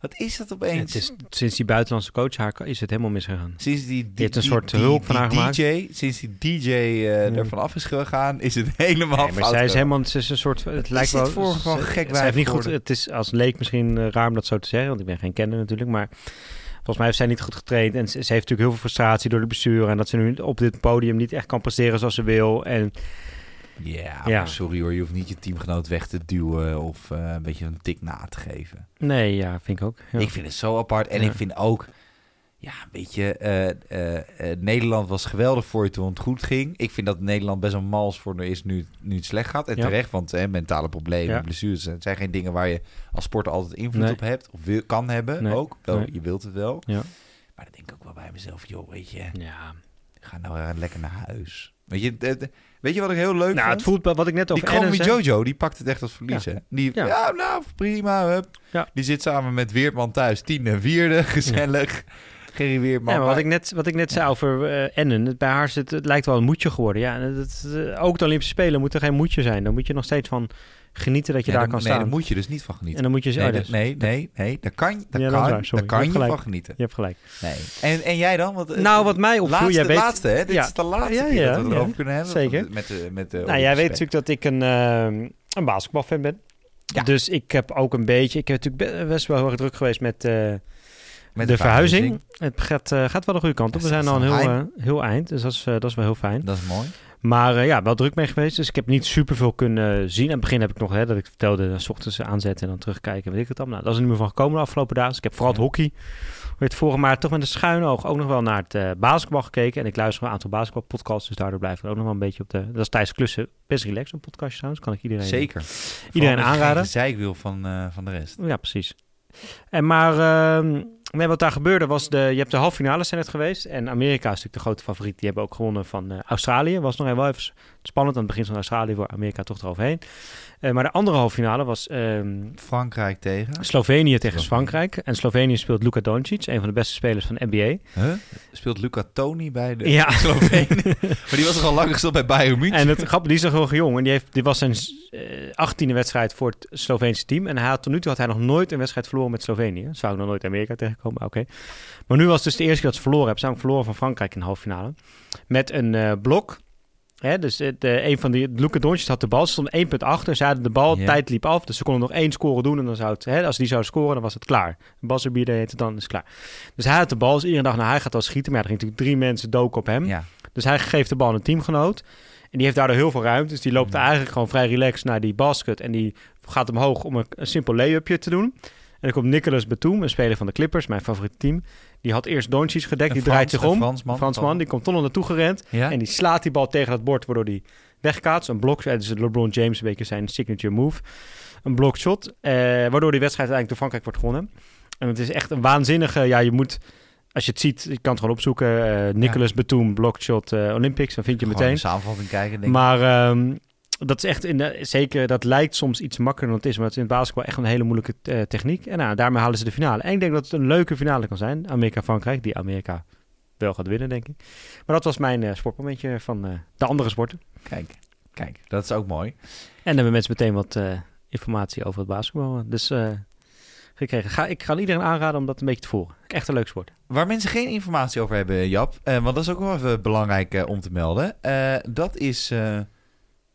Wat is dat opeens? Het is, sinds die buitenlandse coach haar is het helemaal misgegaan. Sinds die, die, heeft een die- soort die- hulp van die haar gemaakt. DJ, sinds die DJ eh Ja. ervan af is gegaan, is het helemaal Nee, maar zij is helemaal, ze is een soort, het lijkt wel, voor gewoon gek heeft niet goed, het is als leek misschien eh, raar om dat zo te zeggen, want ik ben geen kenner natuurlijk, maar volgens mij heeft zij niet goed getraind en ze, ze heeft natuurlijk heel veel frustratie door de bestuur en dat ze nu op dit podium niet echt kan presteren zoals ze wil en Ja, sorry hoor, je hoeft niet je teamgenoot weg te duwen of eh, een beetje een tik na te geven. nee, ja, vind ik ook. Ja. Ik vind het zo apart. En Ja. ik vind ook, ja, weet je, eh, eh, Nederland was geweldig voor je toen het goed ging. Ik vind dat Nederland best wel mals voor er is nu, nu het slecht gaat. En Ja. terecht, want hè, mentale problemen, blessures, het zijn geen dingen waar je als sporter altijd invloed Nee. op hebt. Of wil, kan hebben Nee. ook. Wel, Nee. Je wilt het wel. Ja. Maar dan denk ik ook wel bij mezelf, joh, weet je, ja. ga nou lekker naar huis. Weet je, de- de- weet je wat ik heel leuk Nou, vond? het voelt wel wat ik net Die over Kwame zei. Jojo, die pakt het echt als verlies, hè? Die, ja. Ja. nou, prima, hup. Ja. Die zit samen met Weertman thuis, tiende en vierde, gezellig. Gerry Weertman. Ja, maar wat ik net, wat ik net zei over eh, Ennen, het, bij haar is het, lijkt wel een moedje geworden. Ja, en eh, ook de Olympische Spelen moet er geen moedje zijn. Dan moet je nog steeds van genieten dat je Nee, daar kan nee, staan. daar moet je dus niet van en genieten. dan moet je Nee, oh, dat- dus- nee, nee, nee, daar kan, daar Ja, dat kan, waar, daar kan Je je van genieten. Je hebt gelijk. Nee. En, en jij dan? Want, eh, Nou, wat mij opviel, laatste, jij weet- laatste, hè? Dit Ja. is de laatste Ja, keer ja, dat we erover kunnen hebben. Zeker. Met de, met de Nou, jij weet natuurlijk dat ik een, eh, een basketbalfan ben. Dus ik heb ook een beetje... Ik heb natuurlijk be- best wel heel erg druk geweest met, Met de verhuizing. Het gaat, eh, gaat wel de goede kant op. We zijn al een heel, eh, heel eind, dus dat is, eh, dat is wel heel fijn. Dat is mooi. Maar eh, ja, wel druk mee geweest. Dus ik heb niet superveel kunnen zien. Aan het begin heb ik nog, hè, dat ik vertelde, s ochtends aanzetten en dan terugkijken. Weet ik het allemaal. Nou, dat is er niet meer van gekomen de afgelopen dagen. Dus ik heb vooral het hockey. Werd vorige maand toch met een schuine oog ook nog wel naar het basketbal gekeken. En ik luister een aantal basketbalpodcasts. Dus daardoor blijf ik ook nog wel een beetje op de... Dat is Thijs Klussen. Best relaxed, een podcastje trouwens. Kan ik iedereen... Zeker. Iedereen aanraden. geen zeikwiel van, eh, van de rest. Ja, precies. En maar ehm, nee, wat daar gebeurde was, de, je hebt de halve finales zijn het geweest. En Amerika is natuurlijk de grote favoriet. Die hebben ook gewonnen van eh, Australië. Was nog wel even spannend. Aan het begin van Australië voor Amerika toch eroverheen. Eh, maar de andere halve finale was ehm, Frankrijk tegen. Slovenië tegen Slovenië. Frankrijk. En Slovenië speelt Luka Doncic, een van de beste spelers van de NBA. Huh? Speelt Luca Toni bij de Ja. Slovenen? maar die was toch al lang gestopt bij Bayern München? En het grappige, die is nog heel jong. En die heeft, was zijn achttiende wedstrijd voor het Sloveense team. En hij had, tot nu toe had hij nog nooit een wedstrijd verloren met Slovenië. Zou ik nog nooit Amerika tegenkomen, oké. Maar nu was het dus de eerste keer dat ze verloren hebben. Ze hebben verloren van Frankrijk in de halve finale. Met een eh, blok. Hè, dus eh, de, een van die, Luca Doncic had de bal, ze stond één punt achter. Ze hadden de bal, tijd liep af. Dus ze konden nog één score doen. En dan zou het, hè, als die zouden scoren, dan was het klaar. Buzzer bieden heet het dan, is het klaar. Dus hij had de bal. Dus iedereen dacht, nou hij gaat wel schieten. Maar ja, er gingen natuurlijk drie mensen doken op hem. Ja. Dus hij geeft de bal aan een teamgenoot. En die heeft daardoor heel veel ruimte. Dus die loopt eigenlijk gewoon vrij relaxed naar die basket. En die gaat omhoog om een, een simpel lay-upje te doen. En dan komt Nicolas Batum, een speler van de Clippers, mijn favoriete team. Die had eerst Doncic gedekt. Een Die draait zich om. Fransman. Fransman, die komt toch nog naartoe gerend. Ja? En die slaat die bal tegen dat bord, waardoor die wegkaatst. Een blok, het is LeBron James een beetje zijn signature move. Een blokshot, eh, waardoor die wedstrijd uiteindelijk door Frankrijk wordt gewonnen. En het is echt een waanzinnige, ja, je moet, als je het ziet, je kan het gewoon opzoeken. eh Nicolas Batum, blokshot eh, Olympics, dan vind je Gewoon meteen. een samenvatting kijken, denk ik. Maar ehm, dat is echt, in de, zeker, dat lijkt soms iets makkelijker dan het is. Maar het is in het basketbal echt een hele moeilijke eh, techniek. En nou, daarmee halen ze de finale. En ik denk dat het een leuke finale kan zijn. Amerika-Frankrijk, die Amerika wel gaat winnen, denk ik. Maar dat was mijn eh, sportmomentje van eh, de andere sporten. Kijk, kijk, dat is ook mooi. En dan hebben mensen meteen wat informatie over het basketbal. Dus gekregen. Ga, ik ga iedereen aanraden om dat een beetje te volgen. Echt een leuk sport. Waar mensen geen informatie over hebben, Jap, eh, want dat is ook wel even belangrijk om te melden. eh, dat is eh,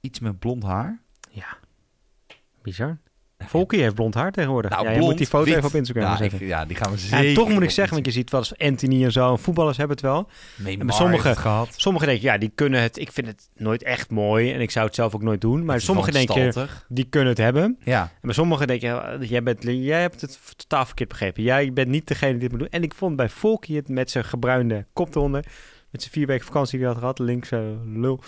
iets met blond haar. Bizar. Volkie heeft blond haar tegenwoordig. Nou, ja, blond, moet die foto wit. even op Instagram Ja, zetten. ja, die gaan we zeker. En toch moet ik zeggen, want je ziet wel eens Anthony en zo, en voetballers hebben het wel. Neymar maar sommige- heeft het gehad. Sommigen denken, ja, die kunnen het. Ik vind het nooit echt mooi en ik zou het zelf ook nooit doen. Maar Het sommigen denken, die kunnen het hebben. Ja, En bij sommigen denk je, ja, jij, bent, jij hebt het totaal verkeerd begrepen. Jij bent niet degene die dit moet doen. En ik vond bij Volkie het met zijn gebruinde kop eronder, met zijn vier weken vakantie die hij had gehad, linkse lul,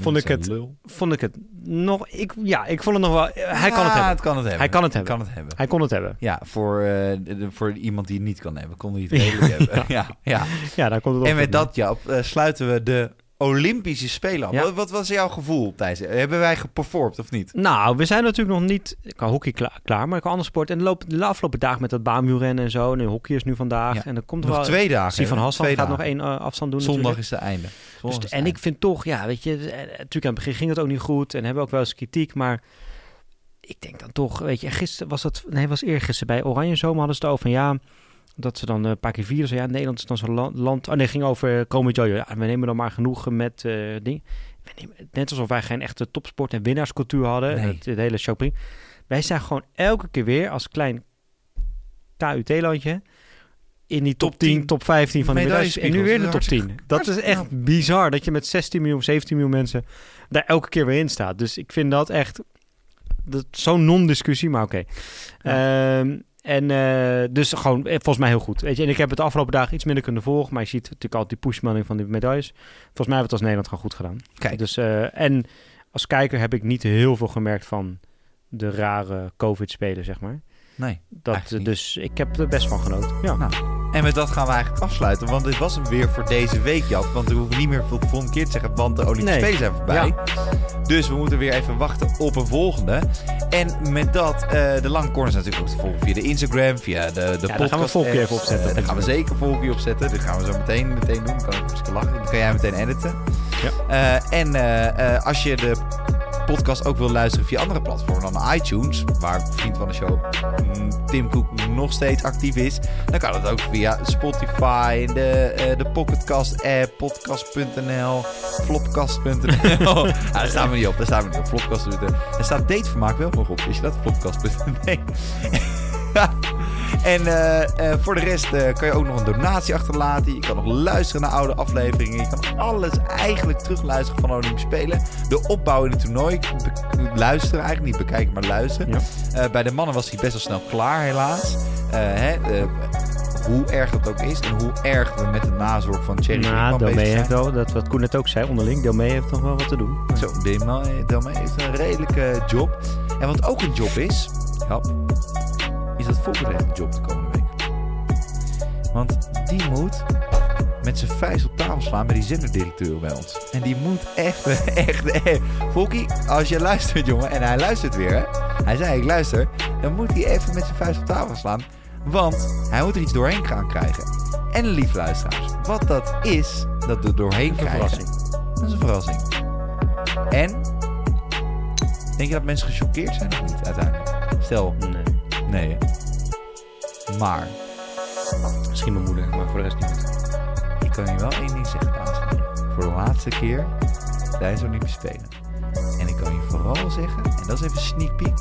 vond ik het, Lul. vond ik het nog, ik, ja, ik vond het nog wel, hij kan het hebben. Het kan het hebben. Hij kan het hebben. Kan het hebben. Hij kon het hebben. Ja, voor, de- de- voor iemand die het niet kan hebben, kon hij het redelijk hebben. Ja, ja. Ja, daar komt het op. En met dat, Jap, eh, sluiten we de Olympische Spelen. Ja. Wat, wat was jouw gevoel, Thijs? Hebben wij geperformed of niet? Nou, we zijn natuurlijk nog niet qua hockey klaar, klaar maar qua andere sport. En de, loop, de afgelopen dagen met dat baanwielrennen en zo. En hockey is nu vandaag. Ja. En er komt Nog wel... twee dagen. Stefan hè? Hassan gaat nog één eh, afstand doen Zondag natuurlijk. is het einde. Dus, is en ik vind toch, ja, weet je, eh, natuurlijk aan het begin ging het ook niet goed en hebben ook wel eens kritiek, maar ik denk dan toch, weet je, gisteren was dat, nee, was eergisteren bij Oranje Zomer hadden ze het over van ja, dat ze dan eh, een paar keer vieren, zo ja, Nederland is dan zo'n land, oh nee, het ging over Komen Jojo, ja, we nemen dan maar genoegen met eh dingen. We nemen- Net alsof wij geen echte topsport en winnaarscultuur hadden, Nee. het, het hele shopping. Wij zijn gewoon elke keer weer als klein KUT-landje in die top, Top 10, 10 top 15 van de medailles. En nu weer de top Hartstikke- 10. Dat is echt bizar dat je met 16 miljoen, 17 miljoen mensen daar elke keer weer in staat. Dus ik vind dat echt zo'n non-discussie, maar oké. Ehm, en eh, dus gewoon eh, volgens mij heel goed. Weet je, en ik heb het de afgelopen dagen iets minder kunnen volgen, maar je ziet natuurlijk altijd die pushmanning van die medailles. Volgens mij hebben we het als Nederland gewoon goed gedaan. Kijk, Dus, eh, en als kijker heb ik niet heel veel gemerkt van de rare COVID-spelen, zeg maar. nee. Dat, dus ik heb er best van genoten. Ja. Nou, En met dat gaan we eigenlijk afsluiten, want dit was hem weer voor deze week, Jap. Want we hoeven niet meer voor de volgende keer te zeggen, want de Olympische Nee. Spelen zijn voorbij. Dus we moeten weer even wachten op een volgende. En met dat, eh, de lange corners natuurlijk ook te volgen via de Instagram, via de, de daar podcast. gaan we volgende keer even opzetten. Eh, daar gaan we zeker volgende keer opzetten. Dat gaan we zo meteen, meteen doen. Kan ik lachen. Dan kan jij meteen editen. Ja. Eh, en als je de podcast ook wil luisteren via andere platformen dan iTunes, waar vriend van de show mm, Tim Cook nog steeds actief is, dan kan het ook via Spotify, de, eh, de Pocketcast app, podcast.nl, flopcast.nl. ah, daar staan we niet op, daar staan we niet op. Flopcast.nl. Er staat datevermaak wel nog op, wist je dat? Flopcast.nl. En eh, eh, voor de rest eh, kan je ook nog een donatie achterlaten. Je kan nog luisteren naar oude afleveringen. Je kan alles eigenlijk terugluisteren van de Olympische Spelen. De opbouw in het toernooi. Luisteren eigenlijk, niet bekijken, maar luisteren. Ja. Bij de mannen was hij best wel snel klaar, helaas. Hè, hoe erg dat ook is en hoe erg we met de nazorg van Thierry Nou, Delmee heeft wel, dat wat Koen net ook zei onderling, Delmee heeft nog wel wat te doen. Zo, Delmee Delmee heeft een redelijke job. En wat ook een job is, ja, dat een job de komende week. Want die moet met zijn vuist op tafel slaan bij die zenderdirecteur bij ons. En die moet echt, echt, echt... Volkie, als je luistert, jongen, en hij luistert weer, hè. Hij zei, ik luister. Dan moet hij even met zijn vuist op tafel slaan. Want hij moet er iets doorheen gaan krijgen. En lief luisteraars, wat dat is, dat er doorheen Een krijgen... verrassing. Dat is een verrassing. En... Denk je dat mensen gechoqueerd zijn of niet, uiteindelijk? Stel, Nee. Nee? Maar... Misschien mijn moeder, maar voor de rest niet. Ik kan je wel één ding zeggen, heren. Voor de laatste keer tijdens de Olympische Spelen. En ik kan je vooral zeggen, en dat is even sneak peek.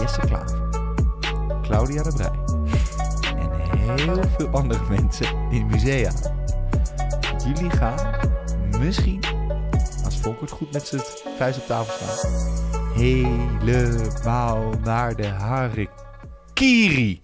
Jesse Klaver, Claudia de Brij en heel veel andere mensen in musea. Jullie gaan misschien, als Volker het goed met zijn vuist op tafel slaat, helemaal naar de Harakiri.